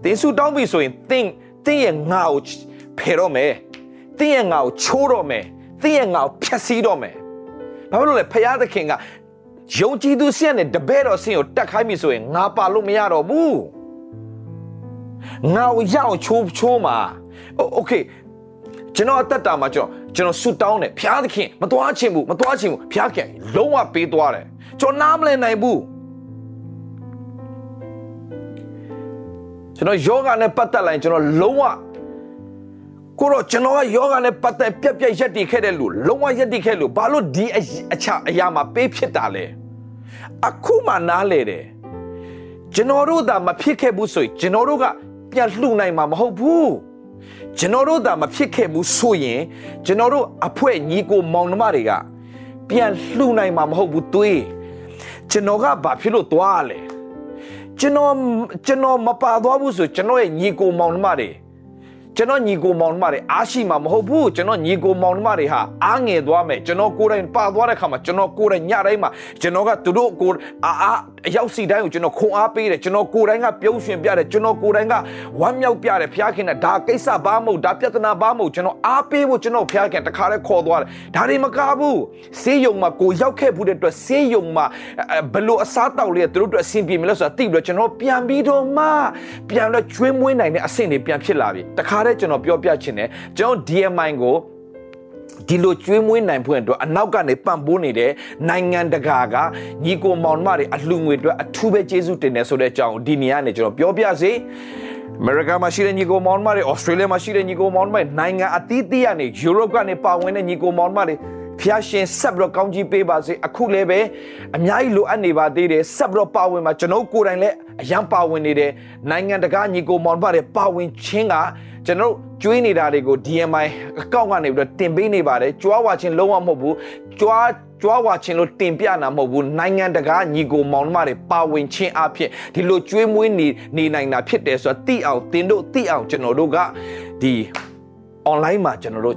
တင်ဆူတောင်းပြီဆိုရင်တင့်တင့်ရဲ့ငါကိုဖယ်တော့မယ်တင့်ရဲ့ငါကိုချိုးတော့မယ်တင့်ရဲ့ငါကိုဖျက်ဆီးတော့မယ်ဘာဖြစ်လို့လဲဖရာသခင်က ယုံကြည်သူစီးနဲ့တပည့်တော်ဆင်းကိုတက်ခိုင်းပြီဆိုရင်ငါပါလို့မရတော့ဘူးငါ့ကိုရအောင်ချိုးချိုးမှာโอเคကျွန်တော်အသက်တာမှာကျွန်တော်ကျွန်တော်ဆူတောင်းတယ်ဖျားသခင်မသွားချင်ဘူးမသွားချင်ဘူးဖျားခင်လုံးဝပေးသွားတယ်ကျွန်တော်နားမလည်နိုင်ဘူးကျွန်တော်ယောဂနဲ့ပတ်သက်လိုက်ကျွန်တော်လုံးဝကိုတော့ကျွန်တော်ကယောဂနဲ့ပတ်သက်ပြက်ပြက်ရက်တည်ခဲ့တဲ့လူလုံးဝရက်တည်ခဲ့လို့ဘာလို့ဒီအချအရာမှာပေးဖြစ်တာလဲ အခုမှနားလေတယ်ကျွန်တော်တို့သာမဖြစ်ခဲ့ဘူးဆိုရင်ကျွန်တော်တို့ကပြန်လှူနိုင်မှာမဟုတ်ဘူးကျွန်တော်တို့သာမဖြစ်ခဲ့ဘူးဆိုရင်ကျွန်တော်တို့အဖွဲညီကိုမောင်နှမတွေကပြန်လှူနိုင်မှာမဟုတ်ဘူးတွေးကျွန်တော်ကဘာဖြစ်လို့သွားရလဲကျွန်တော်ကျွန်တော်မပါသွားဘူးဆိုကျွန်တော်ရဲ့ညီကိုမောင်နှမတွေ ကျွန်တော်ညီကိုမောင်နှမတွေအားရှိမှာမဟုတ်ဘူးကျွန်တော်ညီကိုမောင်နှမတွေဟာအားငယ်သွားမယ်ကျွန်တော်ကိုယ်တိုင်ပါသွားတဲ့ခါမှာကျွန်တော်ကိုယ်တိုင်ညတိုင်းမှာကျွန်တော်ကသူတို့ကိုအားအားအရောက်စီတိုင်းကိုကျွန်တော်ခွန်အားပေးတယ်ကျွန်တော်ကိုယ်တိုင်ကပြုံးရွှင်ပြတယ်ကျွန်တော်ကိုယ်တိုင်ကဝမ်းမြောက်ပြတယ်ဖျားခင်နဲ့ဒါကိစ္စဘာမဟုတ်ဒါပြဿနာဘာမဟုတ်ကျွန်တော်အားပေးဖို့ကျွန်တော်ဖျားခင်တခါတည်းခေါ်သွားတယ်ဒါတွေမကားဘူးဆေးရုံမှာကိုရောက်ခဲ့ဘူးတဲ့အတွက်ဆေးရုံမှာဘလို့အစားတောက်လေးသူတို့အတွက်အဆင်ပြေမလဲဆိုတာသိပြီးတော့ကျွန်တော်ပြန်ပြီးတော့မှပြန်တော့ကျွေးမွေးနိုင်တဲ့အဆင့်တွေပြန်ဖြစ်လာပြီတခါတည်းကျွန်တော်ပြောပြချင်တယ်ကျွန်တော် DMI ကိုဒီလိုကျွေးမွေးနိုင်ဖွင့်အတွက်အနောက်ကနေပံ့ပိုးနေတဲ့နိုင်ငံတကာကညီကိုမောင်နှမတွေအလှငွေအတွက်အထူးပဲကျေးဇူးတင်တယ်ဆိုတဲ့အကြောင်းဒီနေရာနဲ့ကျွန်တော်ပြောပြစေအမေရိကန်မှာရှိတဲ့ညီကိုမောင်နှမတွေဩစတြေးလျမှာရှိတဲ့ညီကိုမောင်နှမတွေနိုင်ငံအသီးသီးကနေယူရိုပကနေပါဝင်တဲ့ညီကိုမောင်နှမတွေဖျားရှင်ဆက်ပြီးတော့ကောင်းကြီးပေးပါစေအခုလည်းပဲအများကြီးလိုအပ်နေပါသေးတယ်ဆက်ပြီးတော့ပါဝင်မှာကျွန်တော်ကိုယ်တိုင်လည်းအရန်ပါဝင်နေတယ်နိုင်ငံတကာညီကိုမောင်နှမတွေပါဝင်ခြင်းက ကျွန်တော်ကျွေးနေတာတွေကို DMI အကောင့်ကနေပြီးတော့တင်ပေးနေပါတယ်ကြွားဝါချင်းလုံးဝမဟုတ်ဘူးကြွားကြွားဝါချင်းလို့တင်ပြနာမဟုတ်ဘူးနိုင်ငံတကာညီကိုမောင်နှမတွေပါဝင်ခြင်းအဖြစ်ဒီလိုကျွေးမွေးနေနေနိုင်တာဖြစ်တယ်ဆိုတော့သိအောင်တင်တို့သိအောင်ကျွန်တော်တို့ကဒီ online မှာကျွန်တော်တို့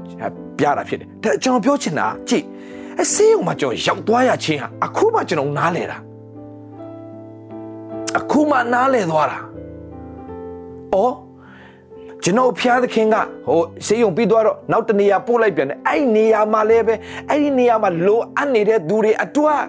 ပြတာဖြစ်တယ်ဒါကျွန်တော်ပြောချင်တာကြည့်အဆေးုံမှာကျွန်တော်ရောက်သွားရချင်းဟာအခုမှကျွန်တော်နားလဲတာအခုမှနားလဲသွားတာအော် ကျွန်တော်ဖျားသခင်ကဟိုဆေးရုံပြီးသွားတော့နောက်တနေရာပို့လိုက်ပြန်တယ်အဲ့ဒီနေရာမှာလည်းပဲအဲ့ဒီနေရာမှာလိုအပ်နေတဲ့သူတွေအတွက်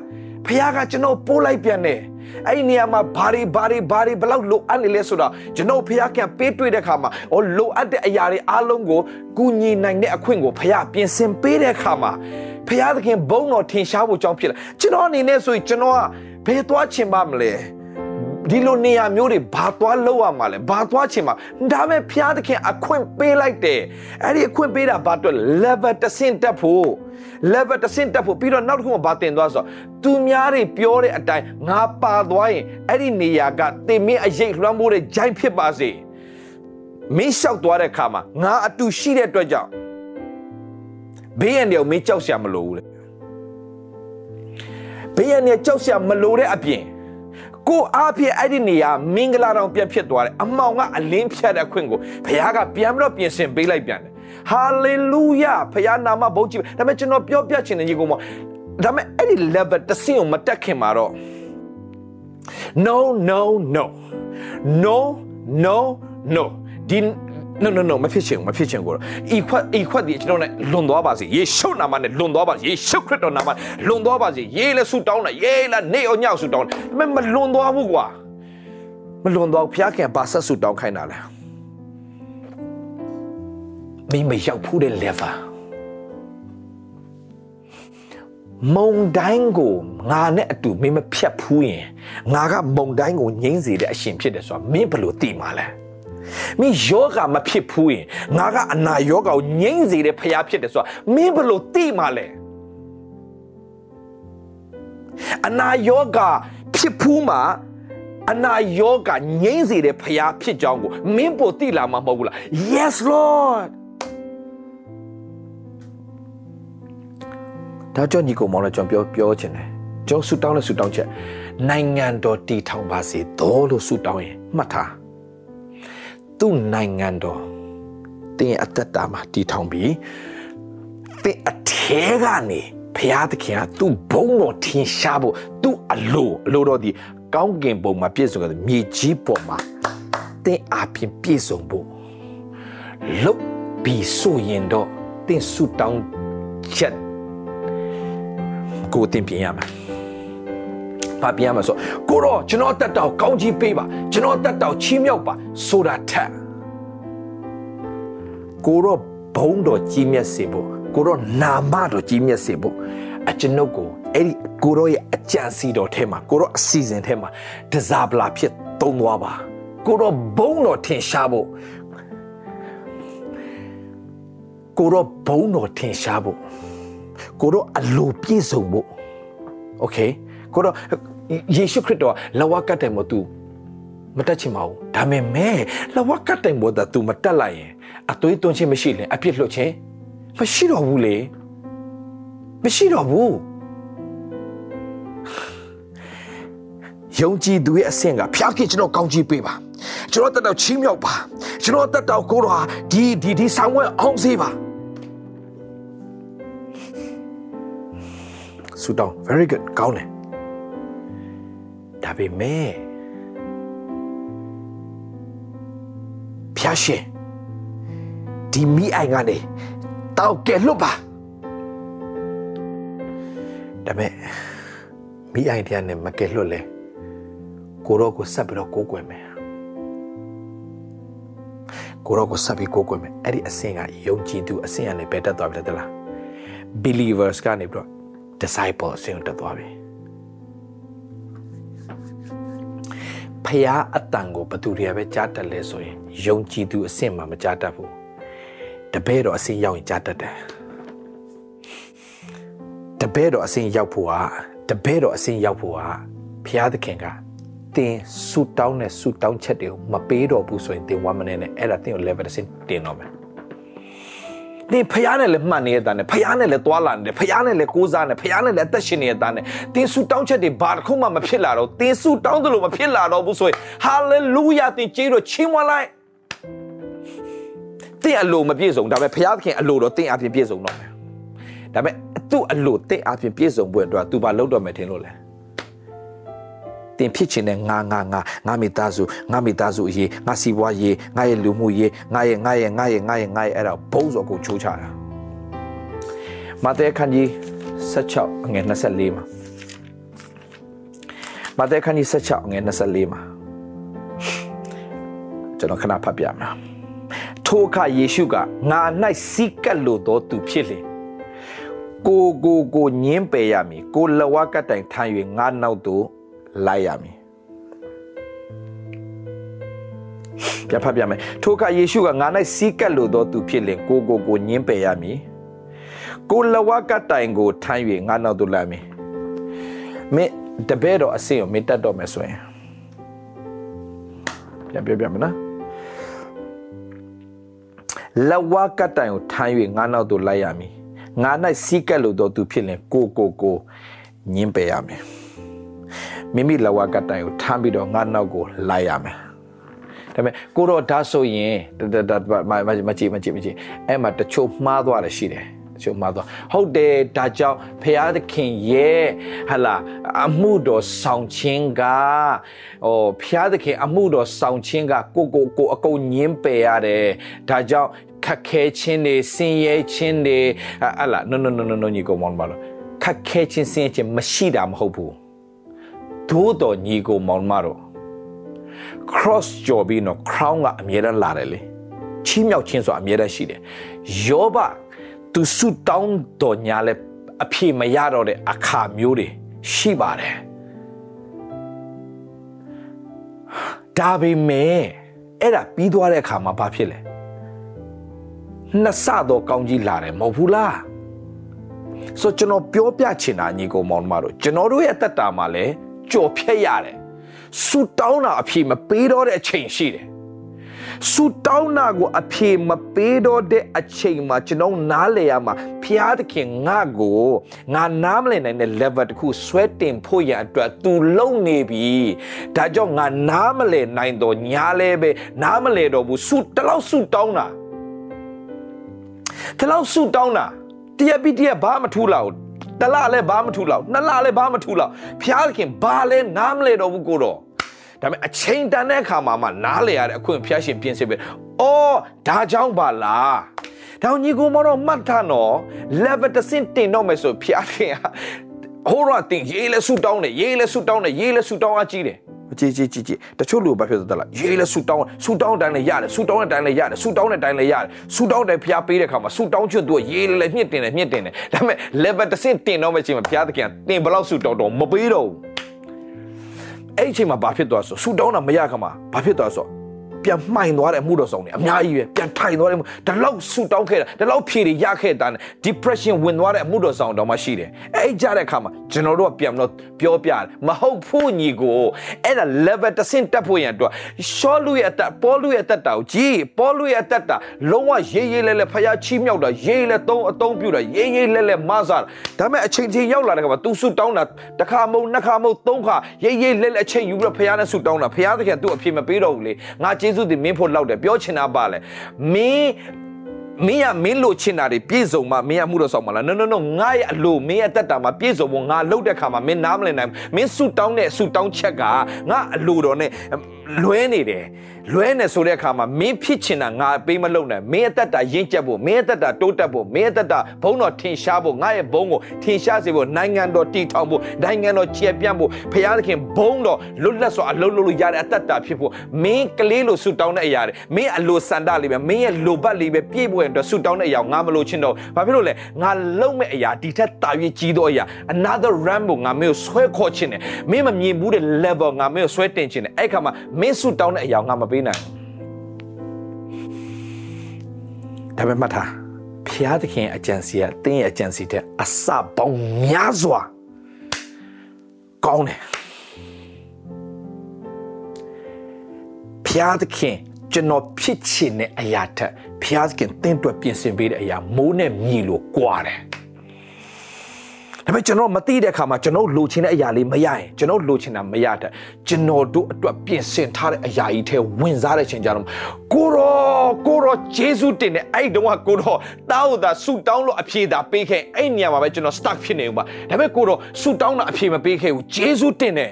ဖျားကကျွန်တော်ပို့လိုက်ပြန်တယ်အဲ့ဒီနေရာမှာဘာတွေဘာတွေဘာတွေဘလောက်လိုအပ်နေလဲဆိုတော့ကျွန်တော်ဖျားကပေးတွေ့တဲ့ခါမှာဟောလိုအပ်တဲ့အရာတွေအားလုံးကိုကူညီနိုင်တဲ့အခွင့်ကိုဖျားပြင်ဆင်ပေးတဲ့ခါမှာဖျားသခင်ဘုန်းတော်ထင်ရှားဖို့ကြောင်းဖြစ်လာကျွန်တော်အနေနဲ့ဆိုရင်ကျွန်တော်ကဘယ်သွားချင်ပါမလဲ ဒီလိုနေရာမျိုးတွေဘာသွားလောက်ရမှာလဲဘာသွားချင်မှာဒါပေမဲ့ဖျားသခင်အခွင့်ပေးလိုက်တယ်အဲ့ဒီအခွင့်ပေးတာဘာအတွက် level တစ်ဆင့်တက်ဖို့ level တစ်ဆင့်တက်ဖို့ပြီးတော့နောက်တစ်ခုကဘာတင်သွားဆိုတော့သူများတွေပြောတဲ့အတိုင်းငါပါသွားရင်အဲ့ဒီနေရာကတင်မင်းအရေးလွှမ်းမိုးတဲ့ဂျိုင်းဖြစ်ပါစေမင်းလျှောက်သွားတဲ့အခါမှာငါအတူရှိတဲ့အတွက်ကြောင့်ဘေးရန်တွေကိုမင်းကြောက်ရှာမလို့ဘူးလေဘေးရန်တွေကြောက်ရှာမလို့တဲ့အပြင် ကိုအားဖြင့်အဲ့ဒီနေရာမင်္ဂလာတောင်ပြန်ဖြစ်သွားတယ်အမောင်ကအလင်းဖြတ်တဲ့အခွင့်ကိုဘုရားကပြန်ပြီးတော့ပြင်ဆင်ပေးလိုက်ပြန်တယ်ဟာလေလုယာဘုရားနာမဘုန်းကြီးဒါပေမဲ့ကျွန်တော်ပြောပြချင်တဲ့ညီကောင်မဒါပေမဲ့အဲ့ဒီ level တစ်ဆင့်ကိုမတက်ခင်မှာတော့ no no no no no no ဒီ no no no မဖြစ်ချင်ဘူးမဖြစ်ချင်ကိုတော့ဤခွက်ဤခွက်ဒီကျွန်တော်နဲ့လွန်သွားပါစေယေရှုနာမနဲ့လွန်သွားပါစေယေရှုခရစ်တော်နာမလွန်သွားပါစေယေလဲဆူတောင်းတာယေလာနေအောင်ညောက်ဆူတောင်းဒါပေမဲ့မလွန်သွားဘူးကွာမလွန်သွားဖျားခင်ပါဆက်ဆူတောင်းခိုင်းတာလဲမိမရောက်ဖူးတဲ့ level မုံတိုင်းကိုငါနဲ့အတူမင်းမဖြတ်ဘူးရင်ငါကမုံတိုင်းကိုငိမ့်စေတဲ့အရှင်ဖြစ်တယ်ဆိုတာမင်းဘယ်လိုသိမှာလဲ မင်းယောဂမဖြစ်ဘူးရင်ငါကအနာယောဂကိုငိမ့်စေတဲ့ဖရားဖြစ်တယ်ဆိုတာမင်းဘယ်လိုသိမှာလဲအနာယောဂဖြစ်ဘူးမှာအနာယောဂငိမ့်စေတဲ့ဖရားဖြစ်ကြောင်းကိုမင်းပိုသိလာမှာမဟုတ်ဘူးလား Yes Lord ဒါကြောင့်ညီကောင်မောင်လည်းကျွန်တော်ပြောပြောချင်တယ်ကျွန်တော်ဆူတောင်းတဲ့ဆူတောင်းချက်နိုင်ငံတော်တည်ထောင်ပါစေတော်လို့ဆူတောင်းရင်မှတ်ထား သူ့နိုင်ငံတော်တင်းအသက်တာမှာတည်ထောင်ပြီးတင်းအထဲကနေဖျားသခင်ကသူ့ဘုံတော်ထင်ရှားဖို့သူ့အလိုအလိုတော်ဒီကောင်းကင်ဘုံမှာပြည့်စုံတဲ့မြေကြီးပေါ်မှာတင်းအပြင်ပြည့်စုံဖို့လုတ်ပြီးဆိုရင်တော့တင်းဆူတောင်းချက်ကိုတင်ပြင်ရမှာ ဘာပြင်ရမှာဆိုကိုတော့ကျွန်တော်တက်တောက်ကောင်းကြီးပေးပါကျွန်တော်တက်တောက်ချီးမြှောက်ပါဆိုတာထက်ကိုတော့ဘုံတော်ကြီးမြတ်စေဖို့ကိုတော့နာမတော်ကြီးမြတ်စေဖို့အကျွန်ုပ်ကိုအဲ့ဒီကိုတော့ရဲ့အကြံစီတော်ထဲမှာကိုတော့အစီအစဉ်ထဲမှာတစားပလာဖြစ်သုံးသွားပါကိုတော့ဘုံတော်ထင်ရှားဖို့ကိုတော့ဘုံတော်ထင်ရှားဖို့ကိုတော့အလိုပြည့်စုံဖို့โอเคကိုတော့ ယေရှုခရစ်တော်လဝကတ်တယ်မသူမတက်ချင်ပါဘူးဒါပေမဲ့လဝကတ်တယ်မို့ဒါ तू မတက်လိုက်ရင်အသွေးသွင်းခြင်းမရှိရင်အပြစ်လွတ်ခြင်းမရှိတော့ဘူးလေမရှိတော့ဘူးယုံကြည်သူရဲ့အဆင့်ကဖျားခင်ကျွန်တော်ကောင်းချီးပေးပါကျွန်တော်တက်တော့ချီးမြှောက်ပါကျွန်တော်တက်တော့ကိုတော်ဟာဒီဒီဒီဆောင်ဝဲအောင်စေးပါဆူတောင်း very good ကောင်းတယ် ဒါပေမဲ့ဖျားရှင်ဒီမိအိုင်ကနေတောက်ကဲလွတ်ပါဒါပေမဲ့မိအိုင်တရားနဲ့မကဲလွတ်လဲကိုရောကိုဆက်ပြီးတော့ကိုးကွယ်မယ်ကိုရောကိုဆက်ပြီးကိုးကွယ်မယ်အဲ့ဒီအဆင့်ကယုံကြည်သူအဆင့်ကနေပဲတက်သွားပြီလား believers ကနေပြီးတော့ disciple အဆင့်ကိုတက်သွားပြီ ဖျားအတန်ကိုဘသူတွေကပဲကြားတတ်လဲဆိုရင်ယုံကြည်သူအဆင့်မှာမကြားတတ်ဘူးတပည့်တော်အဆင့်ရောက်ရင်ကြားတတ်တယ်တပည့်တော်အဆင့်ရောက်ဖို့ဟာတပည့်တော်အဆင့်ရောက်ဖို့ဟာဖျားသခင်ကတင်ဆူတောင်းတဲ့ဆူတောင်းချက်တွေကိုမပေးတော့ဘူးဆိုရင်တင်1 minute နဲ့အဲ့ဒါတင်ကို level တစ်ဆင့်တင်တော့မယ် တင်ဖျားနဲ့လည်းမှတ်နေရတာနဲ့ဖျားနဲ့လည်းသွာလာနေတယ်ဖျားနဲ့လည်းကိုးစားနေဖျားနဲ့လည်းအသက်ရှင်နေရတာနဲ့တင်ဆူတောင်းချက်တွေဘာတစ်ခုမှမဖြစ်လာတော့တင်ဆူတောင်းတယ်လို့မဖြစ်လာတော့ဘူးဆိုရင် hallelujah တင်ကြေးတော့ချင်းဝလိုက်တင်အလိုမပြည့်စုံဒါပေမဲ့ဖျားသခင်အလိုတော့တင်အပြင်ပြည့်စုံတော့မယ်ဒါပေမဲ့သူ့အလိုတင်အပြင်ပြည့်စုံဖို့အတွက်သူဘာလုပ်တော့မယ်ထင်လို့လဲ တင်ဖြစ်ချင်တဲ့ငါငါငါငါမိသားစုငါမိသားစုအရေးငါစီးပွားရေးငါရဲ့လူမှုရေးငါရဲ့ငါရဲ့ငါရဲ့ငါရဲ့ငါရဲ့အဲ့ဒါဘုံစောကိုချိုးချတာမဿဲခန်းကြီး16ငွေ24မှာမဿဲခန်းကြီး16ငွေ24မှာကျွန်တော်ခဏဖတ်ပြမယ်ထိုအခါယေရှုကငါ၌စီးကပ်လို့သောသူဖြစ်လေကိုကိုကိုညင်းပယ်ရမည်ကိုလဝကတိုင်ထမ်း၍ငါနောက်သို့ လိုက်ရမည်ပြဖတ်ပြမယ်ထိုအခါယေရှုကငါ၌စီးကပ်လို့သောသူဖြစ်လင်ကိုကိုကိုညင်းပယ်ရမည်ကိုလဝကတိုင်ကိုထမ်း၍ငါနောက်သို့လိုက်မည်မင်းတပည့်တော်အစင်ကိုမင်းတတ်တော့မယ်ဆိုရင်ပြန်ပြပြမနော်လဝကတိုင်ကိုထမ်း၍ငါနောက်သို့လိုက်ရမည်ငါ၌စီးကပ်လို့သောသူဖြစ်လင်ကိုကိုကိုညင်းပယ်ရမည် မိမိလဝကတိုင်ကိုထမ်းပြီးတော့ငါနောက်ကိုလိုက်ရမယ်ဒါပေမဲ့ကိုတော့ဒါဆိုရင်မကြည့်မကြည့်မကြည့်အဲ့မှာတချို့မှားသွားတယ်ရှိတယ်တချို့မှားသွားဟုတ်တယ်ဒါကြောင့်ဖရာသခင်ရဲ့ဟလာအမှုတော်ဆောင်ခြင်းကဟိုဖရာသခင်အမှုတော်ဆောင်ခြင်းကကိုကိုကိုအကုန်ညင်းပယ်ရတယ်ဒါကြောင့်ခက်ခဲခြင်းတွေဆင်းရဲခြင်းတွေဟလာ no no no no no ညီကောင်မောင်ပါလို့ခက်ခဲခြင်းဆင်းရဲခြင်းမရှိတာမဟုတ်ဘူး သို့တော်ညီကိုမောင်မတော် cross ကြော်ပြီးတော့ crown ကအမြဲတမ်းလာတယ်လေချီးမြှောက်ခြင်းဆိုတာအမြဲတမ်းရှိတယ်ယောဘသူဆုတောင်းတော်ညာလဲအဖြေမရတော့တဲ့အခါမျိုးတွေရှိပါတယ်ဒါပေမဲ့အဲ့ဒါပြီးသွားတဲ့အခါမှာဘာဖြစ်လဲနှစ်ဆတော့ကောင်းကြီးလာတယ်မဟုတ်ဘူးလားဆိုကျွန်တော်ပြောပြချင်တာညီကောင်မောင်မတို့ကျွန်တော်တို့ရဲ့အသက်တာမှာလည်း ကြော်ဖြတ်ရတယ်ဆူတောင်းတာအဖြေမပေးတော့တဲ့အချိန်ရှိတယ်ဆူတောင်းတာကိုအဖြေမပေးတော့တဲ့အချိန်မှာကျွန်တော်နားလေရမှာဖျားသခင်ငါ့ကိုငါနားမလည်နိုင်တဲ့ level တခုဆွဲတင်ဖို့ရန်အတွက် तू လုံနေပြီဒါကြောင့်ငါနားမလည်နိုင်တော့ညာလဲပဲနားမလည်တော့ဘူးဆူတလောက်ဆူတောင်းတာတလောက်ဆူတောင်းတာတရပိတရဘာမထူးလောက် တလလည်းဘာမထူလောက်နှစ်လလည်းဘာမထူလောက်ဖျားခင်ဘာလဲနားမလဲတော့ဘူးကိုတော့ဒါပေမဲ့အချိန်တန်တဲ့အခါမှာမှနားလေရတဲ့အခွင့်ဖျားရှင်ပြင်ဆင်ပေးအော်ဒါကြောင့်ပါလားတောင်ညီကိုမတော့မှတ်ထားနော် level တစ်ဆင့်တင်တော့မယ်ဆိုဖျားခင်ဟိုတော့တင်ရေးလဲဆူတောင်းတယ်ရေးလဲဆူတောင်းတယ်ရေးလဲဆူတောင်းအားကြီးတယ် ကြည်ကြည်ကြည်ကြည်တချို့လူဘာဖြစ်သလဲရေးလဲဆူတောင်းဆူတောင်းတိုင်းလည်းရတယ်ဆူတောင်းတဲ့တိုင်းလည်းရတယ်ဆူတောင်းတဲ့တိုင်းလည်းရတယ်ဆူတောင်းတဲ့ဖျားပေးတဲ့ခါမှာဆူတောင်းချွတ်သူရေးလဲမြင့်တင်တယ်မြင့်တင်တယ်ဒါပေမဲ့ level တစ်ဆင့်တင်တော့မယ့်ချိန်မှာဖျားသခင်တင်ဘလောက်ဆူတောင်းတော့မပေးတော့ဘူးအဲ့ဒီချိန်မှာဘာဖြစ်သွားဆိုဆူတောင်းတာမရခါမှာဘာဖြစ်သွားဆို ပြန်မှိုင်သွားတဲ့အမှုတော်ဆောင်တွေအများကြီးပဲပြန်ထိုင်သွားတဲ့ဒီလောက်ဆူတောင်းခဲ့တာဒီလောက်ဖြေတွေရခဲ့တာ depression ဝင်သွားတဲ့အမှုတော်ဆောင်တော်မှရှိတယ်အဲ့ကြတဲ့အခါမှာကျွန်တော်တို့ကပြန်တော့ပြောပြတယ်မဟုတ်ဖို့ညီကိုအဲ့ဒါ level တစ်ဆင့်တက်ဖို့ရန်အတွက်ရှောလူရဲ့အသက်ပေါ်လူရဲ့အသက်တာကိုကြည်ပေါ်လူရဲ့အသက်တာလုံးဝရေးရေးလဲလဲဖျားချီးမြှောက်တာရေးလဲသုံးအသုံးပြတာရေးရေးလဲလဲမဆာဒါပေမဲ့အချိန်ချင်းရောက်လာတဲ့အခါမှာ तू ဆူတောင်းတာတစ်ခါမဟုတ်နှစ်ခါမဟုတ်သုံးခါရေးရေးလဲလဲအချိန်ယူပြီးတော့ဖျားနဲ့ဆူတောင်းတာဖျားသခင်သူ့အဖြစ်မပေးတော့ဘူးလေငါကျေးဇူးတင်မင်းဖို့လောက်တယ်ပြောချင်တာပါလေမင်းမင်းကမင်းလို့ချင်တာတွေပြည့်စုံမှမင်းကမှုတော့ဆောင်မလား no no no ငါရဲ့အလိုမင်းရဲ့တက်တာမှာပြည့်စုံဖို့ငါလှုပ်တဲ့ခါမှာမင်းနားမလည်နိုင်မင်းဆူတောင်းတဲ့ဆူတောင်းချက်ကငါအလိုတော်နဲ့လွဲနေတယ်လွဲနေဆိုတဲ့အခါမှာမင်းဖြစ်ချင်တာငါပေးမလုပ်နိုင်မင်းအသက်တာရင့်ကျက်ဖို့မင်းအသက်တာတိုးတက်ဖို့မင်းအသက်တာဘုံတော်ထင်ရှားဖို့ငါရဲ့ဘုံကိုထင်ရှားစေဖို့နိုင်ငံတော်တည်ထောင်ဖို့နိုင်ငံတော်ကျယ်ပြန့်ဖို့ဖခင်သခင်ဘုံတော်လွတ်လပ်စွာအလုံးလုံးလို့ရတဲ့အသက်တာဖြစ်ဖို့မင်းကလေးလိုဆူတောင်းတဲ့အရာတွေမင်းအလိုစန္ဒလေးပဲမင်းရဲ့လိုဘတ်လေးပဲပြည့်ဖို့အတွက်ဆူတောင်းတဲ့အရာငါမလိုချင်တော့ဘာဖြစ်လို့လဲငါလုံးမဲ့အရာဒီထက်တာ၍ကြီးသောအရာ another ram ကိုငါမင်းကိုဆွဲခေါ်ချင်တယ်မင်းမမြင်ဘူးတဲ့ level ငါမင်းကိုဆွဲတင်ချင်တယ်အဲ့ခါမှာမင်းဆူတောင်းတဲ့အရာငါမပေးနိုင်ဒါပေမဲ့မှတ်ထားဖျားသခင်အကြံစီကတင်းရဲ့အကြံစီတဲ့အစပေါင်းများစွာကောင်းတယ်ဖျားသခင်ကျွန်တော်ဖြစ်ချင်တဲ့အရာထက်ဖျားသခင်တင်းတွက်ပြင်ဆင်ပေးတဲ့အရာမိုးနဲ့မြည်လို့ကွာတယ် ဒါပေမဲ့ကျွန်တော်မသိတဲ့အခါမှာကျွန်တော်လိုချင်တဲ့အရာလေးမရရင်ကျွန်တော်လိုချင်တာမရတဲ့ကျွန်တော်တို့အတွက်ပြင်ဆင်ထားတဲ့အရာကြီးထဲဝင်စားတဲ့ချိန်ကြတော့ကိုရောကိုရောဂျေဇုတင်တဲ့အဲ့တုန်းကကိုရောတားဟုတ်တာဆူတောင်းလို့အဖြေသာပေးခဲ့အဲ့နေရာမှာပဲကျွန်တော် stuck ဖြစ်နေဦးပါဒါပေမဲ့ကိုရောဆူတောင်းတာအဖြေမပေးခဲ့ဘူးဂျေဇုတင်တယ်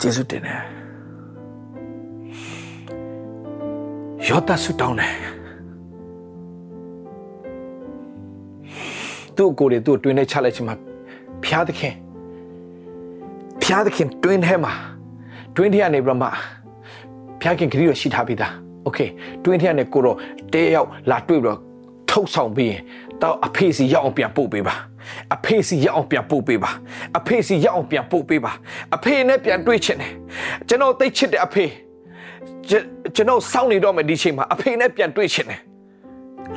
ဂျေဇုတင်တယ် ယောသဆူတောင်းတယ်သူ့ကိုယ်တွေသူ့တွင်ထဲချလိုက်ချင်မှာဖျားသခင်ဖျားသခင်တွင်ထဲမှာတွင်ထဲကနေပြီးမှဖျားခင်ခရီးရရှိထားပြီးသားโอเคတွင်ထဲကနေကိုတော့တဲရောက်လာတွေ့ပြီးတော့ထုတ်ဆောင်ပြီးရင်တော့အဖေစီရောက်အောင်ပြန်ပို့ပေးပါအဖေစီရအောင်ပြန်ပို့ပေးပါအဖေစီရအောင်ပြန်ပို့ပေးပါအဖေနဲ့ပြန်တွေ့ချင်တယ်ကျွန်တော်သိချစ်တဲ့အဖေ ကျွန်တော်စောင့်နေတော့မယ်ဒီချိန်မှာအဖေနဲ့ပြန်တွေ့ချင်တယ်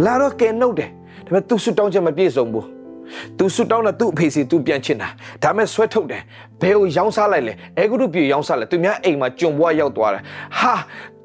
လာတော့ကဲနှုတ်တယ်ဒါပေမဲ့သူဆူတောင်းချက်မပြည့်စုံဘူးသူဆူတောင်းတဲ့သူ့အဖေစီသူပြန်ချင်တာဒါမဲ့ဆွဲထုတ်တယ်ဘယ်ကိုရောင်းစားလိုက်လဲအဲဂရုပြေရောင်းစားလိုက်သူများအိမ်မှာကြုံဘွားရောက်သွားတယ်ဟာ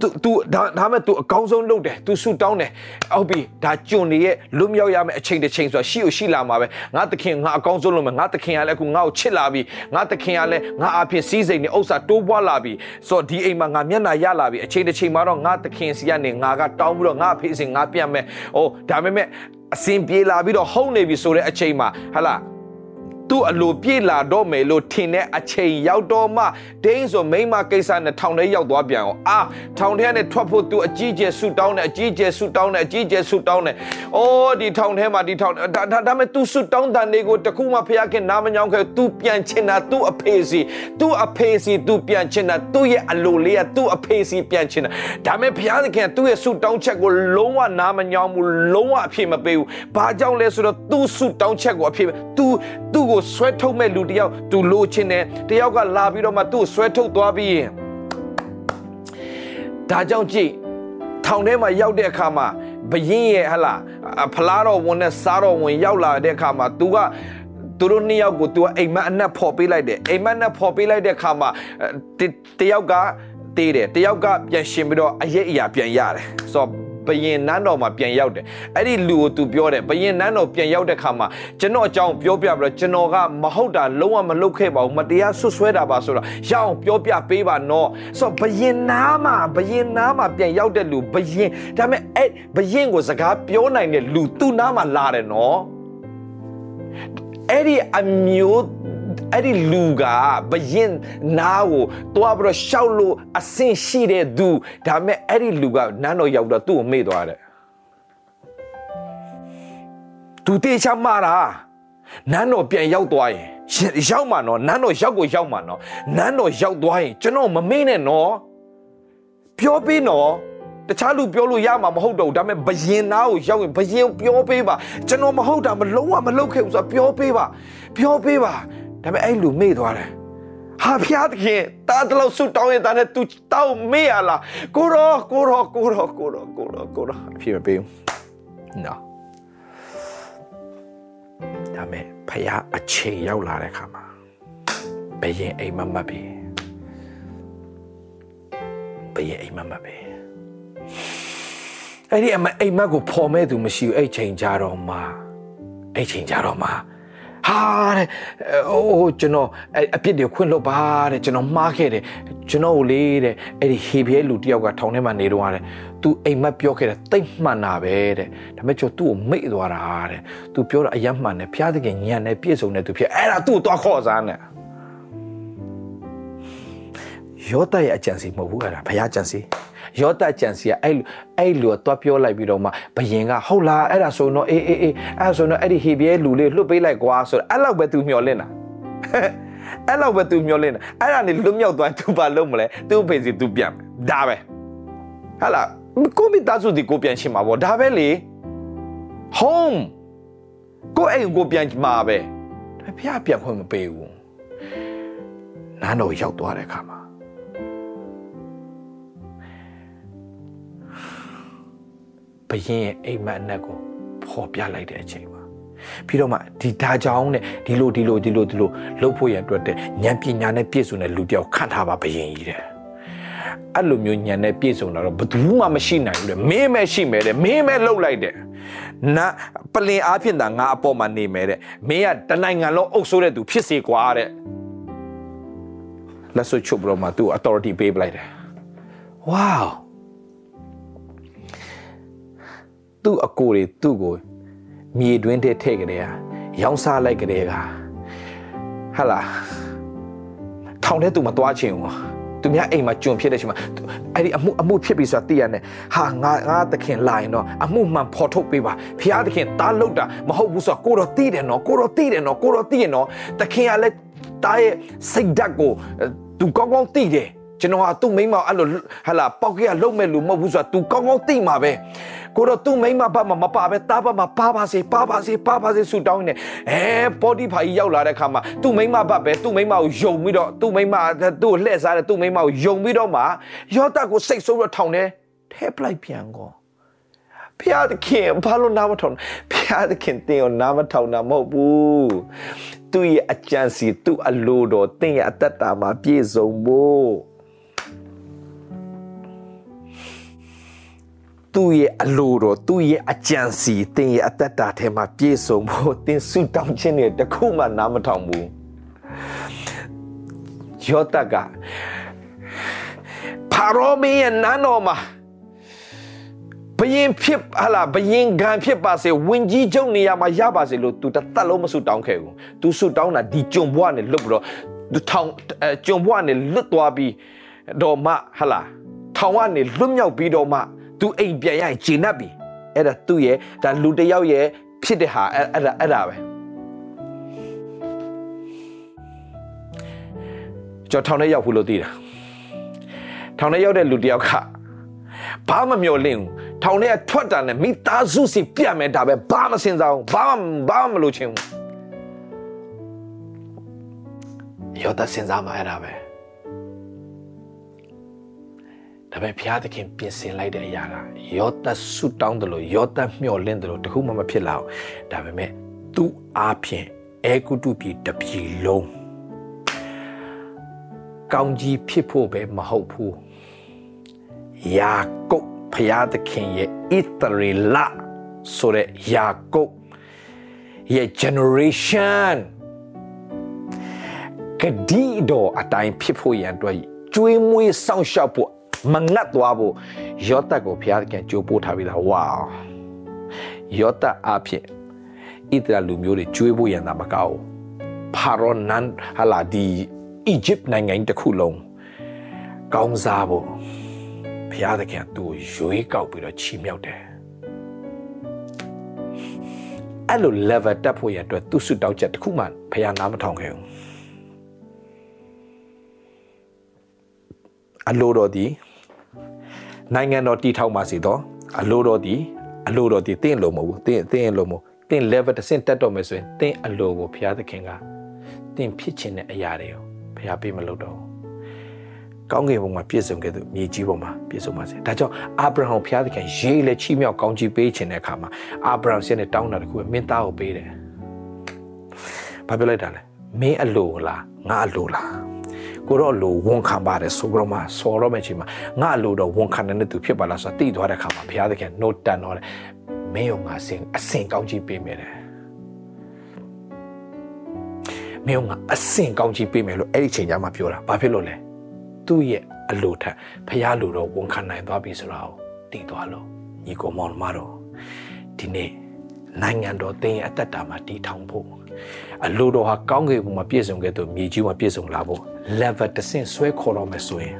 သူသူဒါဒါမဲ့သူအကောင်းဆုံးလုပ်တယ်သူဆူတောင်းတယ်ဟုတ်ပြီဒါကျွန်နေရဲ့လွတ်မြောက်ရမယ်အချိန်တစ်ချိန်ဆိုတာရှိ ਉ ရှိလာမှာပဲငါသခင်ငါအကောင်းဆုံးလုပ်မယ်ငါသခင်ကလည်းအခုငါ့ကိုချစ်လာပြီငါသခင်ကလည်းငါအဖြစ်စည်းစိမ်နေဥစ္စာတိုးပွားလာပြီဆိုတော့ဒီအိမ်မှာငါမျက်နှာရလာပြီအချိန်တစ်ချိန်မှာတော့ငါသခင်စီကနေငါကတောင်းပြီးတော့ငါအဖေးစင်ငါပြန်မယ်ဟိုဒါပေမဲ့အစင်ပြေလာပြီးတော့ဟုန်နေပြီဆိုတဲ့အချိန်မှာဟဟလား သူ့အလိုပြေလာတော့မယ်လို့ထင်တဲ့အချိန်ရောက်တော့မှဒိန်းဆိုမိမကိစ္စနဲ့ထောင်ထဲရောက်သွားပြန်အောင်အာထောင်ထဲကနေထွက်ဖို့သူအကြီးကျယ်ဆူတောင်းတယ်အကြီးကျယ်ဆူတောင်းတယ်အကြီးကျယ်ဆူတောင်းတယ်အော်ဒီထောင်ထဲမှာဒီထောင်ဒါဒါမဲ့သူဆူတောင်းတန်တွေကိုတခုမှဖခင်ခင်နားမညောင်းခဲ့သူပြန်ချင်တာသူ့အဖေစီသူ့အဖေစီသူပြန်ချင်တာသူ့ရဲ့အလိုလေးကသူ့အဖေစီပြန်ချင်တာဒါမဲ့ဖခင်ခင်သူ့ရဲ့ဆူတောင်းချက်ကိုလုံးဝနားမညောင်းဘူးလုံးဝအဖြစ်မပေးဘူးဘာကြောင့်လဲဆိုတော့သူ့ဆူတောင်းချက်ကိုအဖြစ်သူသူ့ကိုကိုဆွဲထုတ်မဲ့လူတယောက်သူလိုချင်တယ်တယောက်ကလာပြီးတော့မှသူ့ကိုဆွဲထုတ်သွားပြီးရင်ဒါကြောင့်ကြည့်ထောင်ထဲမှာရောက်တဲ့အခါမှာဘရင်ရဲ့ဟလာဖလားတော်ဝင်နဲ့စားတော်ဝင်ရောက်လာတဲ့အခါမှာ तू ကသူတို့နှစ်ယောက်ကို तू ကအိမ်မက်အနက်ဖော်ပေးလိုက်တယ်အိမ်မက်နဲ့ဖော်ပေးလိုက်တဲ့အခါမှာတယောက်ကတေးတယ်တယောက်ကပြန်ရှင်ပြီးတော့အရေးအရာပြန်ရတယ်ဆိုတော့ ဘယင်နန်းတော်မှာပြန်ရောက်တယ်အဲ့ဒီလူကိုသူပြောတယ်ဘယင်နန်းတော်ပြန်ရောက်တဲ့ခါမှာကျွန်တော်အကြောင်းပြောပြပြီးတော့ကျွန်တော်ကမဟုတ်တာလုံးဝမလုပ်ခဲ့ပါဘူးမတရားဆွဆွဲတာပါဆိုတော့ရအောင်ပြောပြပေးပါနော်ဆိုတော့ဘယင်နားမှာဘယင်နားမှာပြန်ရောက်တဲ့လူဘယင်ဒါပေမဲ့အဲ့ဘယင်ကိုစကားပြောနိုင်တဲ့လူသူ့နားမှာလာတယ်နော်အဲ့ဒီအမျိုး အဲ့ဒီလူကဘရင်နားကိုတွားပြီးတော့ရှောက်လို့အဆင်ရှိတဲ့သူဒါပေမဲ့အဲ့ဒီလူကနန်းတော်ရောက်တော့သူ့ကိုမေ့သွားတယ်သူတေချာမာတာနန်းတော်ပြန်ရောက်သွားရင်ရောက်မှာနော်နန်းတော်ရောက်ကိုရောက်မှာနော်နန်းတော်ရောက်သွားရင်ကျွန်တော်မမေ့နဲ့နော်ပြောပေးနော်တခြားလူပြောလို့ရမှာမဟုတ်တော့ဘူးဒါပေမဲ့ဘယင်နာကိုရောက်ရင်ဘယင်ပြောပေးပါကျွန်တော်မဟုတ်တာမလုံးဝမလုပ်ခဲ့ဘူးဆိုတော့ပြောပေးပါပြောပေးပါ ဒါပေမဲ့အဲ့လူမေ့သွားတယ်ဟာဖျားသခင်တားတလို့ဆုတောင်းရင်တာနဲ့ तू တောင်းမေ့ရလားကိုရောကိုရောကိုရောကိုရောကိုရောကိုရောအဖြစ်မပေးဘူးနော်ဒါမဲ့ဖျားအချိန်ရောက်လာတဲ့ခါမှာဘယင်အိမ်မမတ်ပြီဘယင်အိမ်မမတ်ပြီအဲ့ဒီအမအိမ်မက်ကိုဖော်မဲ့သူမရှိဘူးအဲ့ချိန်ကြတော့မှအဲ့ချိန်ကြတော့မှ ဟာတဲ့အိုးကျွန်တော်အပြစ်တွေခွင့်လွတ်ပါတဲ့ကျွန်တော်မှားခဲ့တယ်ကျွန်တော်ကိုလေးတဲ့အဲ့ဒီဟေဘရဲလူတယောက်ကထောင်ထဲမှာနေတော့ရတယ် तू အိမ်မက်ပြောခဲ့တယ်တိတ်မှန်တာပဲတဲ့ဒါပေမဲ့ကျွန်တော်သူ့ကိုမိတ်သွားတာတဲ့ तू ပြောတာအယမ်းမှန်တယ်ဖျားသခင်ညံနဲ့ပြည့်စုံတဲ့သူဖြစ်အဲ့ဒါသူ့ကိုသွားခေါ်စားနဲ့ယောသရဲ့အကြံစီမဟုတ်ဘူးအဲ့ဒါဘုရားကြံစီ ယောသကြံစီကအဲ့လိုအဲ့လိုတော့ပြောလိုက်ပြီးတော့မှဘယင်ကဟုတ်လားအဲ့ဒါဆိုတော့အေးအေးအေးအဲ့ဒါဆိုတော့အဲ့ဒီဟေဘရဲလူလေးလွတ်ပေးလိုက်ကွာဆိုတော့အဲ့လောက်ပဲသူမျောလင့်တာအဲ့လောက်ပဲသူမျောလင့်တာအဲ့ဒါနေလွတ်မြောက်သွားသူဘာလုပ်မလဲသူ့ဖေစီသူပြန်ဒါပဲဟာလားကိုမိသားစုဒီကိုပြန်ရှင်မှာပေါ့ဒါပဲလေ home ကိုအိမ်ကိုပြန်မှာပဲဘုရားပြန်ခွင့်မပေးဘူးနားတော့ရောက်သွားတဲ့အခါမှာ ဘရင်ရဲ့အိမ်မက်အနက်ကိုဖော်ပြလိုက်တဲ့အချိန်မှာပြီးတော့မှဒီဒါကြောင့်နဲ့ဒီလိုဒီလိုဒီလိုဒီလိုလှုပ်ဖို့ရန်အတွက်တဲ့ဉာဏ်ပညာနဲ့ပြည့်စုံတဲ့လူတယောက်ခန့်ထားပါဘရင်ကြီးတဲ့အဲ့လိုမျိုးဉာဏ်နဲ့ပြည့်စုံတာတော့ဘယ်သူမှမရှိနိုင်ဘူးတဲ့မင်းပဲရှိမယ်တဲ့မင်းပဲလှုပ်လိုက်တဲ့နာပလင်အားဖြင့်သာငါအပေါ်မှာနေမယ်တဲ့မင်းကတနိုင်ငံလုံးအုပ်စိုးတဲ့သူဖြစ်စေကွာတဲ့လက်စွပ်ချုပ်ပြီးတော့မှသူ့ authority ပေးပလိုက်တယ် wow သူ့အကိုတွေသူ့ကိုမြေတွင်းထဲထည့်ကြတယ်ရောင်းစားလိုက်ကြတယ်ကဟာလာထောင်ထဲသူမသွားချင်ဘူးသူများအိမ်မှာကျွန်ဖြစ်တဲ့အချိန်မှာအဲ့ဒီအမှုအမှုဖြစ်ပြီဆိုတာသိရတယ်ဟာငါငါသခင်လာရင်တော့အမှုမှန်ဖော်ထုတ်ပေးပါဖျားသခင်တားလောက်တာမဟုတ်ဘူးဆိုတော့ကိုတော့သိတယ်နော်ကိုတော့သိတယ်နော်ကိုတော့သိရနော်သခင်ကလည်းတားရဲ့စိတ်ဓာတ်ကိုသူကောင်းကောင်းသိတယ် ကျွန်တော်ကသူ့မိမအဲ့လိုဟာလာပေါက်ကရလုံးမဲ့လူမဟုတ်ဘူးဆိုတာ तू ကောင်းကောင်းသိမှာပဲကိုတော့သူ့မိမဘတ်မှာမပါပဲတားဘတ်မှာပါပါစေပါပါစေပါပါစေဆူတောင်းနေအဲပေါ်ဒီဖာကြီးရောက်လာတဲ့ခါမှာသူ့မိမဘတ်ပဲသူ့မိမကိုယုံပြီးတော့သူ့မိမသူ့ကိုလှည့်စားတယ်သူ့မိမကိုယုံပြီးတော့မှယောသကိုစိတ်ဆိုးတော့ထောင်တယ်ထဲပလိုက်ပြန်ကောဖျားသခင်ဘာလို့နာမထောင်ဖျားသခင်တင်ကိုနာမထောင်တာမဟုတ်ဘူးသူ့ရဲ့အကြံစီသူ့အလိုတော်တင်ရဲ့အသက်တာမှာပြည့်စုံဖို့ သူ့ရဲ့အလိုတော်သူ့ရဲ့အကြံစီသင်ရဲ့အသက်တာထဲမှာပြည့်စုံဖို့သင်ဆုတောင်းခြင်းတွေတခုမှနားမထောင်ဘူးယောသကဖာရောမင်းရဲ့နန်းတော်မှာဘယင်ဖြစ်ဟလာဘယင်ခံဖြစ်ပါစေဝင်ကြီးချုပ်နေရာမှာရပါစေလို့ तू တသက်လုံးမဆုတောင်းခဲ့ဘူး तू ဆုတောင်းတာဒီကြုံဘွားနဲ့လွတ်ပြီးတော့ထောင်ကြုံဘွားနဲ့လွတ်သွားပြီးတော့မှဟလာထောင်ကနေလွတ်မြောက်ပြီးတော့မှ तू အိမ်ပြန်ရရင်ဂျင်း납ပြီအဲ့ဒါသူ့ရဲ့ဒါလူတယောက်ရဲ့ဖြစ်တဲ့ဟာအဲ့ဒါအဲ့ဒါပဲကျွန်တော်ထောင်ထဲရောက်ဘူးလို့သိတာထောင်ထဲရောက်တဲ့လူတယောက်ကဘာမှမျောလင့်ဘူးထောင်ထဲကထွက်တာနဲ့မိသားစုစီပြတ်မယ်ဒါပဲဘာမှစဉ်းစားဘူးဘာမှဘာမှမလို့ချင်းဘူးရောတစဉ်းစားမှာအဲ့ဒါပဲ ဒါပေမဲ့ဘုရားသခင်ပြင်ဆင်လိုက်တဲ့အရာကယောသဆုတောင်းတယ်လို့ယောသမျှော်လင့်တယ်လို့တခုမှမဖြစ်လာဘူးဒါပေမဲ့သူ့အားဖြင့်အေကုတုပြည်တပြည်လုံးကောင်းကြီးဖြစ်ဖို့ပဲမဟုတ်ဘူးယာကုပ်ဖျားသခင်ရဲ့ဣသရေလဆိုတဲ့ယာကုပ်ရဲ့ generation ကဒီတော့အတိုင်းဖြစ်ဖို့ရန်အတွက်ကျွေးမွေးစောင့်ရှောက်ဖို့ မငတ်သွားဖို့ယောသတ်ကိုဘုရားသခင်ကြိုးပို့ထားပြီးသားဝါယောသတ်အဖြစ်ဣသရေလလူမျိုးတွေကျွေးဖို့ရန်သာမကောက်ဖာရောနန်ဟလာဒီအီဂျစ်နိုင်ငံတစ်ခုလုံးကောင်းစားဖို့ဘုရားသခင်သူ့ကိုရွေးကောက်ပြီးတော့ချီးမြှောက်တယ်အဲ့လို level တက်ဖို့ရအတွက်သူ့ဆုတောင်းချက်တစ်ခုမှဘုရားနားမထောင်ခဲ့ဘူးအလိုတော်ဒီ နိုင်ငံတော်တည်ထောင်ပါစေတော့အလိုတော်ဒီအလိုတော်ဒီတင့်လို့မဟုတ်ဘူးတင့်တင့်လို့မဟုတ်တင့် level တစ်ဆင့်တက်တော့မယ်ဆိုရင်တင့်အလိုကိုဘုရားသခင်ကတင့်ဖြစ်ခြင်းတဲ့အရာတွေကိုဘုရားပေးမလို့တော့ကောင်းကင်ဘုံမှာပြည့်စုံခဲ့သူမြေကြီးပေါ်မှာပြည့်စုံပါစေဒါကြောင့်အာဗြဟံဘုရားသခင်ရေးလေချီးမြှောက်ကောင်းကြီးပေးခြင်းတဲ့အခါမှာအာဗြဟံဆင်းနဲ့တောင်းတာတခုပဲမင်းသားကိုပေးတယ်ဘာပြောလိုက်တာလဲမင်းအလိုလားငါအလိုလား ကိုတော့လိုဝန်ခံပါတယ်ဆိုကြတော့မှဆော်တော့မယ့်ချိန်မှာငါလိုတော့ဝန်ခံတဲ့သူဖြစ်ပါလားဆိုတာသိသွားတဲ့အခါမှာဘုရားသခင် note တန်တော့တယ်မင်းရောငါစင်အစင်ကောင်းကြီးပေးမယ်တဲ့မင်းကအစင်ကောင်းကြီးပေးမယ်လို့အဲ့ဒီချိန်ကျမှပြောတာဘာဖြစ်လို့လဲသူ့ရဲ့အလိုထက်ဖះလိုတော့ဝန်ခံနိုင်သွားပြီဆိုတာကိုသိသွားလို့ညီကောင်မောင်မတော်ဒီနေ့နိုင်ငံတော်တင်းရဲ့အသက်တာမှာတည်ထောင်ဖို့အလိုတော်ဟာကောင်းကင်ဘုံမှာပြည့်စုံခဲ့သူမြေကြီးမှာပြည့်စုံလာဖို့ level တစ်ဆင့်ဆွဲခေါ်တော့မယ်ဆိုရင်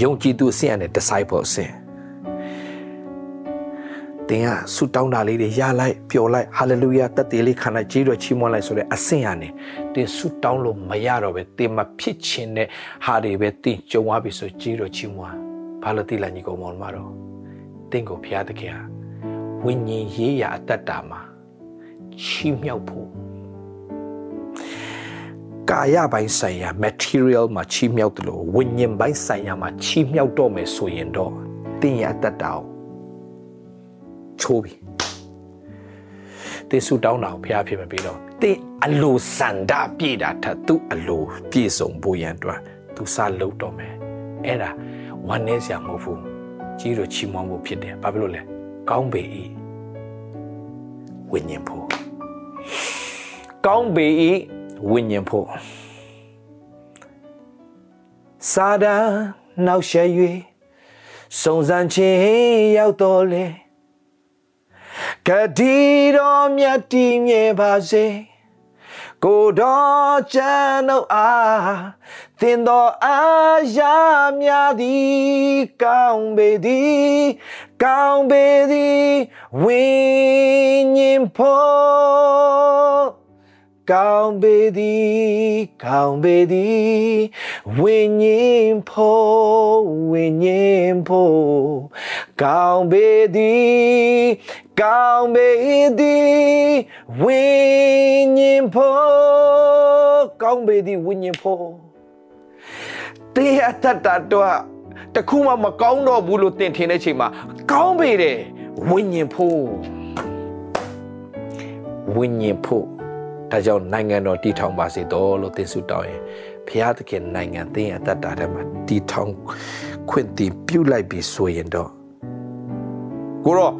ယုံကြည်သူအဆင့်နဲ့ disciple အဆင့်တင်ကဆူတောင်းတာလေးတွေရလိုက်ပျော်လိုက် hallelujah တက်သေးလေးခံလိုက်ကြီးတော့ချီးမွမ်းလိုက်ဆိုတဲ့အဆင့်ရနေတင်ဆူတောင်းလို့မရတော့ပဲတင်မဖြစ်ခြင်းနဲ့ဟာတွေပဲတင်ကြုံသွားပြီဆိုကြီးတော့ချီးမွမ်းဘာလို့တိလာညီကောင်မောင်မတော်တင်ကိုဘုရားသခင်ဟာဝိညာဉ်ရေးရာအတ္တတာမှာချီးမြှောက်ဖို့ ကာယပိုင်းဆိုင်ရာ material မှာချီးမြှောက်တယ်လို့ဝိညာဉ်ပိုင်းဆိုင်ရာမှာချီးမြှောက်တော့မယ်ဆိုရင်တော့တင်ရအတ္တတာကိုချိုးပြီတေဆုတောင်းတာကိုဘုရားဖြစ်မပြီးတော့တင်းအလိုစန္ဒပြည့်တာထက်သူ့အလိုပြည့်စုံဖို့ရန်အတွက်သူစလုပ်တော့မယ်အဲ့ဒါဝမ်းနည်းစရာမဟုတ်ဘူးကြီးတို့ချီးမွမ်းဖို့ဖြစ်တယ်ဘာဖြစ်လို့လဲကောင်းပေ၏ဝိညာဉ်ဖို့ကောင်းပေ၏ ဝိညာဉ်ဖို့စာဒာနောက်ရှက်၍စုံစမ်းခြင်းရောက်တော်လေကတိတော်မြတ်တည်မြဲပါစေကိုတော်ချမ်းတို့အားသင်တော်အားရမြသည်ကောင်းပေသည်ကောင်းပေသည်ဝိညာဉ်ဖို့ ကောင်းပေသည်ကောင်းပေသည်ဝိညာဉ်ဖို့ဝိညာဉ်ဖို့ကောင်းပေသည်ကောင်းပေသည်ဝိညာဉ်ဖို့ကောင်းပေသည်ဝိညာဉ်ဖို့တေးအတ္တတော့တခုမှမကောင်းတော့ဘူးလို့သင်ထင်တဲ့ချိန်မှာကောင်းပေတယ်ဝိညာဉ်ဖို့ဝိညာဉ်ဖို့ ဒါကြောင့်နိုင်ငံတော်တည်ထောင်ပါစေတော်လို့သင်ဆုတောင်းရင်ဘုရားသခင်နိုင်ငံသင်ရဲ့အတ္တတာထဲမှာတည်ထောင်ခွင့်တည်ပြုလိုက်ပြီဆိုရင်တော့ကိုတော့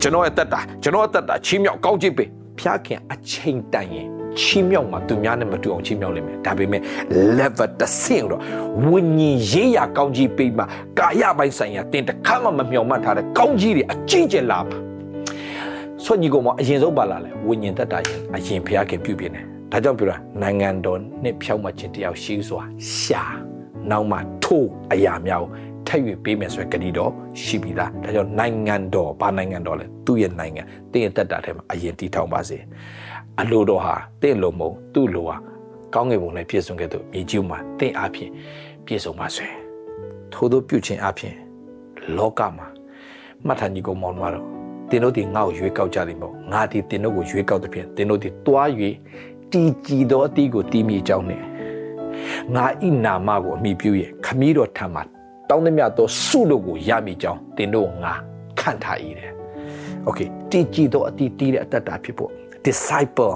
ကျွန်တော်ရဲ့အတ္တတာကျွန်တော်အတ္တတာချင်းမြောက်ကောင်းချစ်ပေဘုရားခင်အချိန်တန်ရင်ချီးမြှောက်မှာသူများနဲ့မတူအောင်ချီးမြှောက်လိမ့်မယ်ဒါပေမဲ့ level တစ်ဆင့်တော့ဝိညာဉ်ရေးရာကောင်းကြီးပေးမှာကာယပိုင်းဆိုင်ရာတင်တခါမှမမျှော်မှန်းထားတဲ့ကောင်းကြီးတွေအကြီးကျယ်လာမှာ ဆွညီကောင်မအရင်ဆုံးပါလာလဲဝိညာဉ်သက်တာရင်အရင်ဖျားခင်ပြုပြနေဒါကြောင့်ပြောတာနိုင်ငံတော်နှစ်ဖြောက်မှခြင်းတယောက်ရှိစွာရှာနောက်မှထိုးအရာများကိုထပ်၍ပေးမယ်ဆိုတဲ့ဂတိတော်ရှိပြီသားဒါကြောင့်နိုင်ငံတော်ဘာနိုင်ငံတော်လဲသူ့ရဲ့နိုင်ငံတင်းရဲ့တက်တာထဲမှာအရင်တည်ထောင်ပါစေအလိုတော်ဟာတင့်လိုမုံသူ့လိုဟာကောင်းကင်ဘုံနဲ့ပြည့်စုံခဲ့သူမြေကြီးမှာတင့်အားဖြင့်ပြည့်စုံပါစေထို့သောပြုခြင်းအားဖြင့်လောကမှာမှတ်ထားညီကောင်မောင်တို့ တော့တင်တို့ဒီငါ့ကိုရွေးကောက်ကြတယ်မဟုတ်ငါဒီတင်တို့ကိုရွေးကောက်တဲ့ဖြင့်တင်တို့ဒီတွား၍တည်ကြည်သောအတီးကိုတီးမိကြောင်းနဲ့ငါဤနာမကိုအမိပြု၍ခမည်းတော်ထံမှာတောင်းသမျှသောဆုတို့ကိုရမိကြောင်းတင်တို့ငါခံထား၏တဲ့။ Okay တည်ကြည်သောအတီးတီးတဲ့အတ္တတာဖြစ်ဖို့ disciple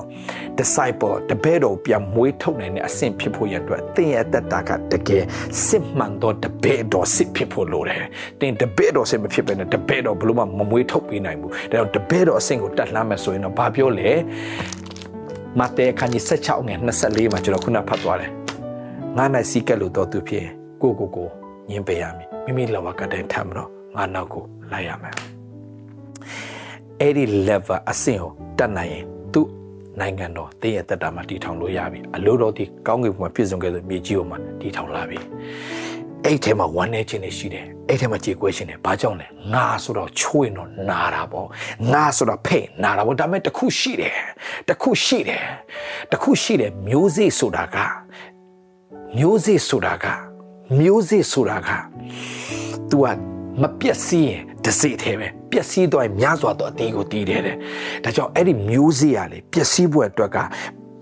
disciple တပည့်တော်ပြန်မွေးထုတ်နိုင်တဲ့အဆင့်ဖြစ်ဖို့ရအတွက်သင်ရဲ့အတ္တကတကယ်စစ်မှန်သောတပည့်တော်စစ်ဖြစ်ဖို့လိုတယ်။သင်တပည့်တော်စစ်မဖြစ်ဘဲနဲ့တပည့်တော်ဘလို့မှမမွေးထုတ်ပေးနိုင်ဘူး။ဒါကြောင့်တပည့်တော်အဆင့်ကိုတက်လှမ်းမယ်ဆိုရင်တော့ဘာပြောလဲမဿဲအခန်းကြီး16ငယ်24မှာကျွန်တော်ခုနဖတ်သွားတယ်ငါ၌စီးကပ်လို့တော့သူဖြစ်ကိုကိုကိုညင်ပေးရမည်မိမိလောဘကတဲ့ထမ်းမတော့ငါနောက်ကိုလိုက်ရမယ်အဲ့ဒီ level အဆင့်ကိုတက်နိုင်ရင် သူနိုင်ငံတော်တည့်ရတက်တာမှာတည်ထောင်လို့ရပြီအလို့တော်ဒီကောင်းကင်ဘုံမှာပြည့်စုံခဲ့တဲ့မြေကြီးပေါ်မှာတည်ထောင်လာပြီအဲ့ထဲမှာဝမ်းနေခြင်းတွေရှိတယ်အဲ့ထဲမှာကြေကွဲခြင်းတွေဘာကြောင့်လဲငါဆိုတော့ချွေးတော့နာတာပေါ့ငါဆိုတော့ဖိတ်နာတာပေါ့ဒါပေမဲ့တခုရှိတယ်တခုရှိတယ်တခုရှိတယ်မျိုးစေ့ဆိုတာကမျိုးစေ့ဆိုတာကမျိုးစေ့ဆိုတာက तू က မပြက်စီးရင်တစိသေးပဲပျက်စီးသွားရင်များစွာသောအသေးကိုတီးတယ်တဲ့ဒါကြောင့်အဲ့ဒီမျိုးစေ့ရလေပျက်စီးဖို့အတွက်က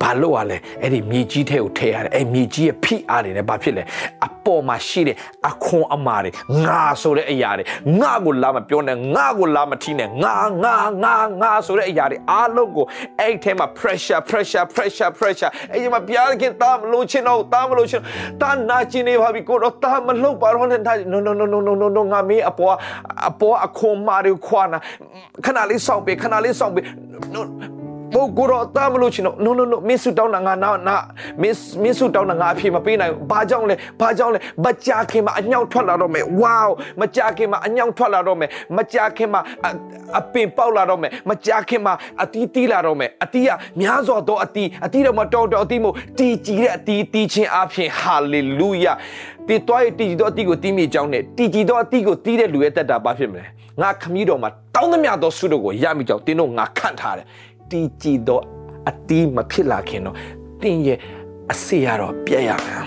ဘာလို့ ਆ လဲအဲ့ဒီမြေကြီးထဲကိုထည့်ရတယ်အဲ့မြေကြီးရဲ့ဖိအားတွေနဲ့ဘာဖြစ်လဲအပေါ်မှာရှိတဲ့အခွန်အမာတွေငါဆိုတဲ့အရာတွေငါကိုလာမပြောနဲ့ငါကိုလာမထီးနဲ့ငါငါငါငါဆိုတဲ့အရာတွေအားလုံးကိုအဲ့ထဲမှာ pressure pressure pressure pressure အဲ့ဒီမှာဘုရားခင်တာမလို့ချင်တော့တာမလို့ချင်တာနာကျင်နေပါပြီကိုတော့တာမလို့ပါတော့နဲ့ no no no no no no no ငါမေးအပေါ်အပေါ်အခွန်မာတွေခွာနာခဏလေးစောင့်ပေးခဏလေးစောင့်ပေး ဘို့ကိုတော့တားမလို့ချင်တော့ no no no မင်းဆူတောင်းတာငါနာနာမင်းမင်းဆူတောင်းတာငါအဖြေမပေးနိုင်ဘူးဘာကြောင့်လဲဘာကြောင့်လဲမကြခင်မှာအညောင်ထွက်လာတော့မယ် wow မကြခင်မှာအညောင်ထွက်လာတော့မယ်မကြခင်မှာအပင်ပေါက်လာတော့မယ်မကြခင်မှာအတီးတီးလာတော့မယ်အတီးကများစွာသောအတီးအတီးတော့မတော်တော်အတီးမို့တီးကြည်တဲ့အတီးတီးခြင်းအပြင် hallelujah တီတွားရတီးတော့အတီးကိုတီးမိကြောင်းနဲ့တီးကြည်တော့အတီးကိုတီးတဲ့လူရဲ့တက်တာဘာဖြစ်မလဲငါခမည်းတော်မှာတောင်းသမျှသောဆုတို့ကိုရမိကြောင်းတင်းတို့ငါခန့်ထားတယ် တည်ကြည်သောအတီးမဖြစ်လာခင်တော့တင်းရဲ့အစေရတော့ပြက်ရမယ်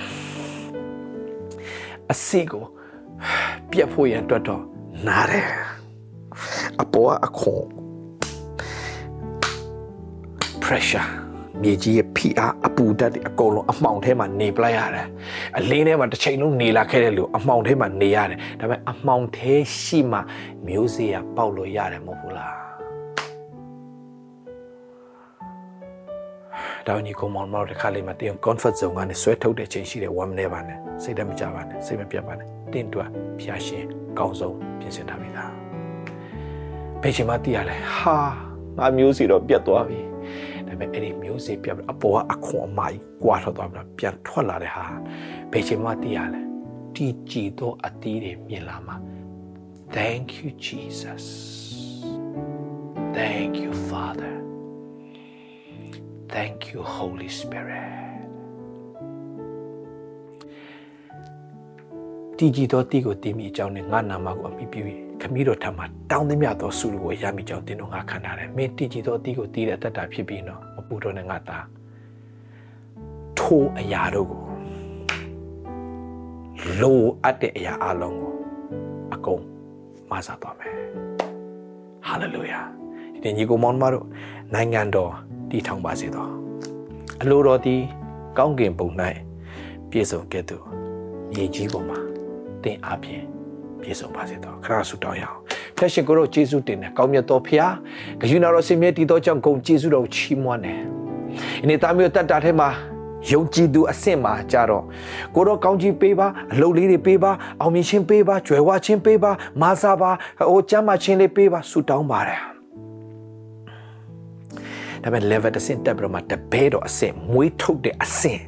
အစေကိုပြက်ဖို့ရအတွက်တော့နားတယ်အပေါ်အခွန် pressure မြေကြီးရဲ့ဖိအားအပူဓာတ်တွေအကုန်လုံးအမှောင်ထဲမှာနေပလိုက်ရတယ်အလင်းထဲမှာတစ်ချိန်လုံးနေလာခဲ့တဲ့လူအမှောင်ထဲမှာနေရတယ်ဒါပေမဲ့အမှောင်ထဲရှိမှမျိုးစေ့ရပေါက်လို့ရတယ်မဟုတ်ဘူးလား တောင်းညီကောင်မောင်မောင်တခါလေးမှာတင်း comfort zone ကနေဆွဲထုတ်တဲ့ချိန်ရှိတယ်ဝမ်းမနေပါနဲ့စိတ်တမကြပါနဲ့စိတ်မပြတ်ပါနဲ့တင်းတွက်ဖျားရှင်ကောင်းဆုံးပြင်ဆင်ထားပြီလားဘယ်ချိန်မှတည်ရလဲဟာငါမျိုးစီတော့ပြတ်သွားပြီဒါပေမဲ့အဲ့ဒီမျိုးစေ့ပြတ်အပေါ်ကအခွန်အမကြီးကွာထွက်သွားပြီပြန်ထွက်လာတဲ့ဟာဘယ်ချိန်မှတည်ရလဲတီကြည်သောအသီးတွေမြင်လာမှာ Thank you Jesus Thank you Father Thank you Holy Spirit တည်ကြည်သောတည်ကိုတည်မိအကြောင်းနဲ့ငါနာမကိုအမိပြု၍ခမည်းတော်ထံမှာတောင်းသမျှသောဆုကိုရမိကြောင်းတင်းတို့ငါခံထားတယ်။မင်းတည်ကြည်သောတည်ကိုတည်တဲ့အတ္တဖြစ်ပြီးတော့မပူတော့နဲ့ငါသားထိုးအရာတို့ကိုလိုအပ်တဲ့အရာအလုံးကိုအကုန်မဆာသွားမယ်။ဟာလေလုယာ။ဒီညီကိုမောင်မတို့နိုင်ငံတော် တည်ထောင်ပါစေသောအလိုတော်သည်ကောင်းကင်ဘုံ၌ပြည့်စုံခဲ့သူမြေကြီးပေါ်မှာတင်အားဖြင့်ပြည့်စုံပါစေသောခရဆုတောင်းရအောင်ဖက်ရှင်ကိုတော့ယေရှုတင်တယ်ကောင်းမြတ်တော်ဖခင်ဂရုဏာတော်စင်မြဲတည်သောကြောင့်ဂုဏ်ယေရှုတော်ချီးမွမ်းတယ်ဒီနေ့သားမျိုးတတ်တာထဲမှာယုံကြည်သူအဆင့်မှာကြတော့ကိုတော့ကောင်းကြီးပေးပါအလုပ်လေးတွေပေးပါအောင်မြင်ခြင်းပေးပါကြွယ်ဝခြင်းပေးပါမာစာပါဟိုကျမ်းမာခြင်းလေးပေးပါဆုတောင်းပါတယ် ဒါဒါပေမဲ့ level တစ်ဆင့်တက်ပြီးတော့မှတပဲတော့အဆင့်မွေးထုတ်တဲ့အဆင့်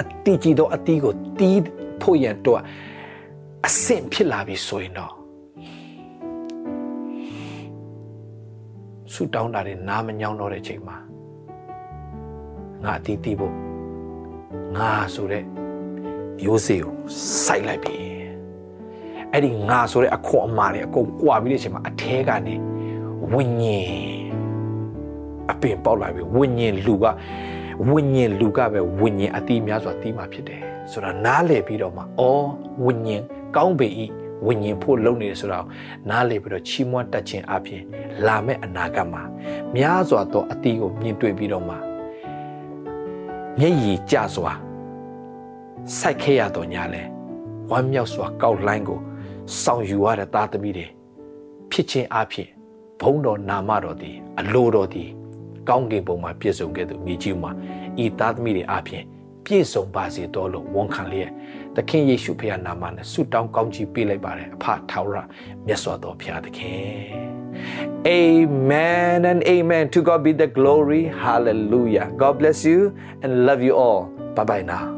အတီးကြီးတော့အတီးကိုတီးဖို့ရန်တော့အဆင့်ဖြစ်လာပြီဆိုရင်တော့ဆူတောင်းတာတွေနားမညောင်းတော့တဲ့ချိန်မှာငါအတီးတီးဖို့ငါဆိုတဲ့မျိုးစေ့ကိုစိုက်လိုက်ပြီအဲ့ဒီငါဆိုတဲ့အခွန်အမာတွေအကုန်ကွာပြီးတဲ့အချိန်မှာအထဲကနေဝိညာဉ် အပင်ပေါက်လာပြီဝိညာဉ်လူကဝိညာဉ်လူကပဲဝိညာဉ်အတိများစွာတီးမှဖြစ်တယ်ဆိုတာနားလည်ပြီးတော့မှအော်ဝိညာဉ်ကောင်းပေ၏ဝိညာဉ်ဖို့လုံနေတယ်ဆိုတော့နားလည်ပြီးတော့ချီးမွမ်းတတ်ခြင်းအပြင်လာမယ့်အနာဂတ်မှာများစွာသောအတီးကိုမြင်တွေ့ပြီးတော့မှမျက်ရည်ကျစွာစိုက်ခဲ့ရတော့ညာလဲဝမ်းမြောက်စွာကောက်လိုင်းကိုဆောင်ယူရတဲ့သားသမီးတွေဖြစ်ခြင်းအဖြစ်ဘုံတော်နာမတော်သည် အလိုတော်သည် ကောင်းကင်ဘုံမှာပြည့်စုံခဲ့သူမြေကြီးမှာဤသားသမီးတွေအဖြစ်ပြည့်စုံပါစေတော်လို့ဝန်ခံလျက်သခင်ယေရှုဖခင်နာမနဲ့ဆုတောင်းကောင်းချီးပေးလိုက်ပါတယ်အဖထာဝရမြတ်စွာဘုရားသခင် Amen and amen to God be the glory hallelujah God bless you and love you all bye bye now